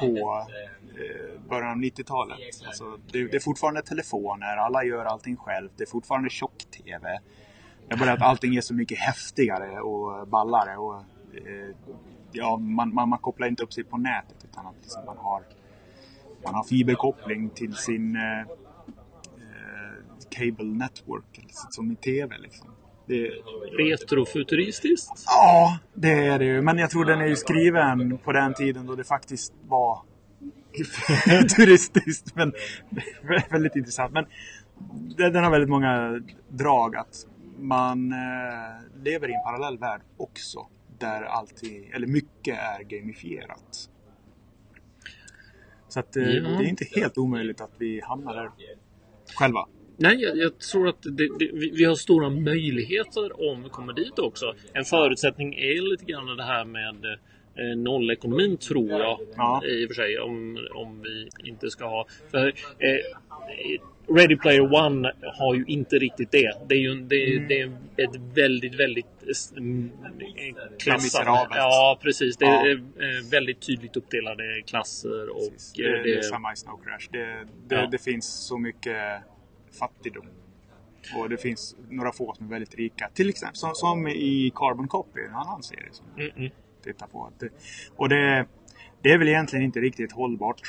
[SPEAKER 3] på eh, början av 90-talet. Alltså, det, det är fortfarande telefoner, alla gör allting själv. Det är fortfarande tjock-TV. Det är bara att allting är så mycket häftigare och ballare. Och, eh, ja, man, man, man kopplar inte upp sig på nätet utan att liksom man, har, man har fiberkoppling till sin eh, eh, cable network, liksom, som i TV. Liksom. Det,
[SPEAKER 2] Retrofuturistiskt.
[SPEAKER 3] Ja, det är det ju. Men jag tror den är ju skriven på den tiden då det faktiskt var [LAUGHS] turistiskt. Men [LAUGHS] väldigt intressant. Men den har väldigt många drag. Att man eh, lever i en parallell värld också. Där alltid, eller mycket är gamifierat. Så att
[SPEAKER 2] Ja.
[SPEAKER 3] det är inte helt omöjligt att vi hamnar där själva.
[SPEAKER 2] Nej, jag, jag tror att det, det, vi, vi har stora möjligheter om vi kommer dit också. En förutsättning är lite grann det här med eh, nollekonomin tror jag.
[SPEAKER 3] Ja.
[SPEAKER 2] I och för sig. Om, om vi inte ska ha... För, eh, Ready Player One har ju inte riktigt det. Det är ju det,
[SPEAKER 3] Mm.
[SPEAKER 2] det är ett väldigt, väldigt eh, klassat. Ja, precis. Det
[SPEAKER 3] Ja.
[SPEAKER 2] är eh, väldigt tydligt uppdelade klasser och
[SPEAKER 3] Det,
[SPEAKER 2] eh,
[SPEAKER 3] det är samma i Snow Crash. Det, det,
[SPEAKER 2] Ja.
[SPEAKER 3] det finns så mycket fattigdom. Och det finns några få som är väldigt rika. Till exempel som, som i Carbon Copy, en annan serie som
[SPEAKER 2] Mm, mm.
[SPEAKER 3] tittar på. Det, och det, det är väl egentligen inte riktigt hållbart.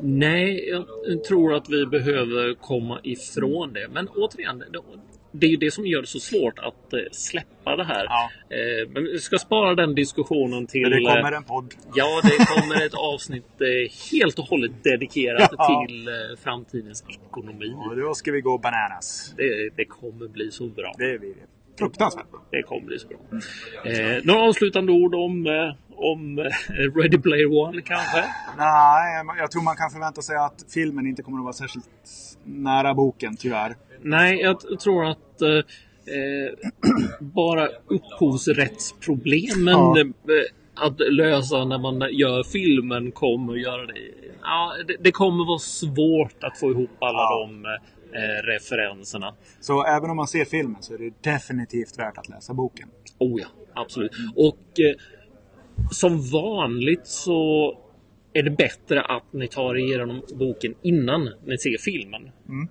[SPEAKER 2] Nej, jag tror att vi behöver komma ifrån det. Men återigen, det- är ju det som gör det så svårt att eh, släppa det här.
[SPEAKER 3] Ja.
[SPEAKER 2] Eh, Men vi ska spara den diskussionen till...
[SPEAKER 3] Men det kommer
[SPEAKER 2] eh,
[SPEAKER 3] en podd.
[SPEAKER 2] Ja, det kommer ett avsnitt helt och hållet dedikerat
[SPEAKER 3] Ja.
[SPEAKER 2] till framtidens ekonomi.
[SPEAKER 3] Och då ska vi gå bananas.
[SPEAKER 2] Det, det kommer bli så bra.
[SPEAKER 3] Det blir fruktansvärt bra.
[SPEAKER 2] Det kommer bli så bra. Eh, några avslutande ord om, eh, om eh, Ready Player One kanske?
[SPEAKER 3] Nej, jag tror man kan förvänta sig att filmen inte kommer att vara särskilt nära boken, tyvärr.
[SPEAKER 2] Nej, jag tror att eh, eh, bara upphovsrättsproblemen
[SPEAKER 3] Ja.
[SPEAKER 2] att lösa när man gör filmen kommer att göra det. Ja, det, det kommer vara svårt att få ihop alla
[SPEAKER 3] Ja.
[SPEAKER 2] de eh, referenserna.
[SPEAKER 3] Så även om man ser filmen så är det definitivt värt att läsa boken.
[SPEAKER 2] Oh ja, absolut. Och eh, som vanligt så är det bättre att ni tar igenom boken innan ni ser filmen.
[SPEAKER 3] Mm.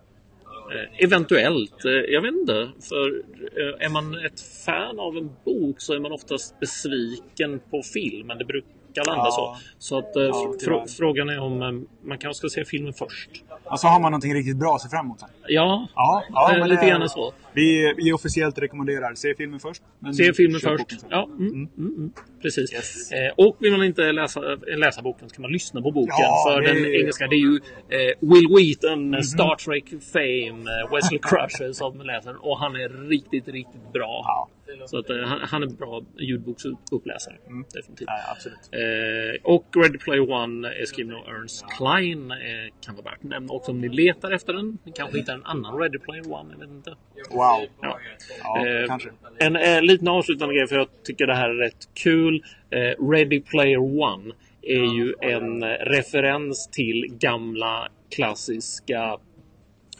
[SPEAKER 2] Eh, eventuellt, eh, jag vet inte. För eh, är man ett fan av en bok så är man oftast besviken på filmen. Det brukar landa
[SPEAKER 3] Ja.
[SPEAKER 2] så. Så att eh,
[SPEAKER 3] Ja,
[SPEAKER 2] fr- frågan är om eh, man kanske ska se filmen först.
[SPEAKER 3] Och så har man någonting riktigt bra att se fram emot. sen.
[SPEAKER 2] Ja,
[SPEAKER 3] Ja, ja
[SPEAKER 2] eh, lite
[SPEAKER 3] det-
[SPEAKER 2] grann så.
[SPEAKER 3] Vi, vi officiellt rekommenderar se filmen först.
[SPEAKER 2] Se filmen först. Ja, mm, mm, mm, precis.
[SPEAKER 3] Yes.
[SPEAKER 2] Eh, och vill man inte läsa, läsa boken så kan man lyssna på boken.
[SPEAKER 3] Ja,
[SPEAKER 2] för den engelska, det är ju eh, Will Wheaton, Star Trek Fame, eh, Wesley [LAUGHS] Crusher som läser. Och han är riktigt, riktigt bra.
[SPEAKER 3] Ja,
[SPEAKER 2] Så att, eh, han, han är bra ljudboksuppläsare. Definitivt.
[SPEAKER 3] nej, absolut.
[SPEAKER 2] Eh, och Ready Player One är skriven av Ernst Klein. Eh, kan vara värt att nämna också om ni letar efter den. Ni kanske hittar en annan Ready Player One, jag vet inte.
[SPEAKER 3] Wow.
[SPEAKER 2] Ja.
[SPEAKER 3] Ja,
[SPEAKER 2] Eh,
[SPEAKER 3] kanske.
[SPEAKER 2] En eh, liten avslutande grej för jag tycker det här är rätt kul. Eh, Ready Player One är ju en eh, referens till gamla klassiska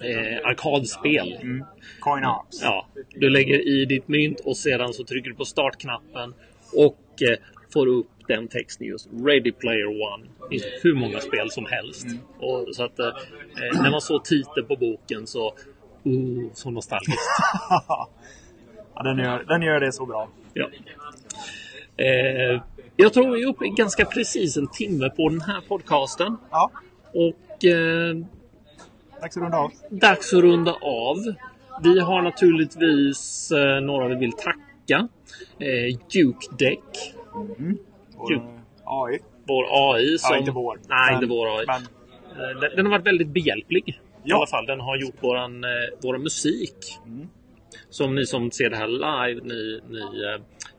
[SPEAKER 2] eh, arkadspel.
[SPEAKER 3] Coin Ops.
[SPEAKER 2] Ja, du lägger i ditt mynt och sedan så trycker du på startknappen och eh, får upp den texten just Ready Player One. Det finns hur många spel som helst. Och, så att eh, eh, när man såg titeln på boken så, oh, så nostalgiskt. [LAUGHS]
[SPEAKER 3] ja, den, gör, den gör det så bra.
[SPEAKER 2] Ja. Eh, jag tror vi är uppe i ganska precis en timme på den här podcasten.
[SPEAKER 3] Ja,
[SPEAKER 2] Och eh,
[SPEAKER 3] dags att runda av.
[SPEAKER 2] dags att runda av. Vi har naturligtvis eh, några vi vill tacka. Eh, Duke Deck,
[SPEAKER 3] Vår
[SPEAKER 2] Kul.
[SPEAKER 3] eh, AI.
[SPEAKER 2] vår AI. Som,
[SPEAKER 3] Ja, inte vår.
[SPEAKER 2] Nej,
[SPEAKER 3] Men-
[SPEAKER 2] inte vår AI.
[SPEAKER 3] Men
[SPEAKER 2] Eh, Den, den har varit väldigt behjälplig. I
[SPEAKER 3] Ja.
[SPEAKER 2] alla fall. Den har gjort våran, eh, våran musik.
[SPEAKER 3] Mm.
[SPEAKER 2] Som ni som ser det här live, ni, ni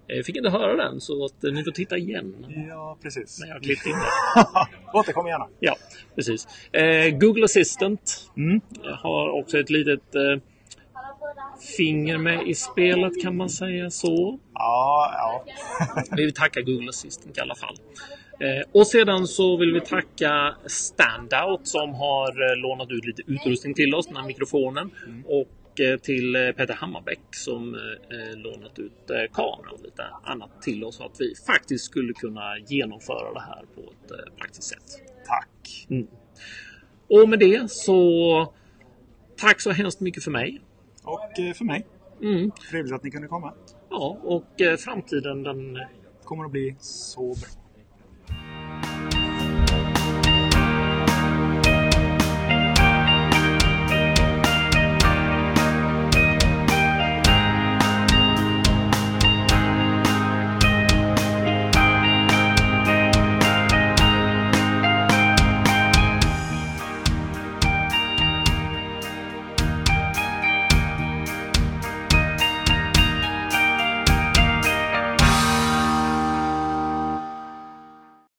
[SPEAKER 2] eh, fick inte höra den. Så att, eh, ni får titta igen.
[SPEAKER 3] ja, precis.
[SPEAKER 2] När jag klippt in det. [LAUGHS]
[SPEAKER 3] Återkom gärna.
[SPEAKER 2] Ja, precis. Eh, Google Assistant
[SPEAKER 3] Mm.
[SPEAKER 2] har också ett litet finger med i spelet kan man säga så.
[SPEAKER 3] Ja, ja. [LAUGHS]
[SPEAKER 2] Vi vill tacka Google Assistant i alla fall. Eh, och sedan så vill vi tacka Standout som har eh, lånat ut lite utrustning till oss, den här mikrofonen. Och tack eh, till eh, Peter Hammarbäck som eh, lånat ut kameran och lite annat till oss så att vi faktiskt skulle kunna genomföra det här på ett praktiskt sätt.
[SPEAKER 3] Tack!
[SPEAKER 2] Och med det så tack så hemskt mycket för mig.
[SPEAKER 3] Och för mig.
[SPEAKER 2] Mm.
[SPEAKER 3] Trevligt att ni kunde komma.
[SPEAKER 2] Ja, och framtiden den
[SPEAKER 3] Kommer att bli så bra.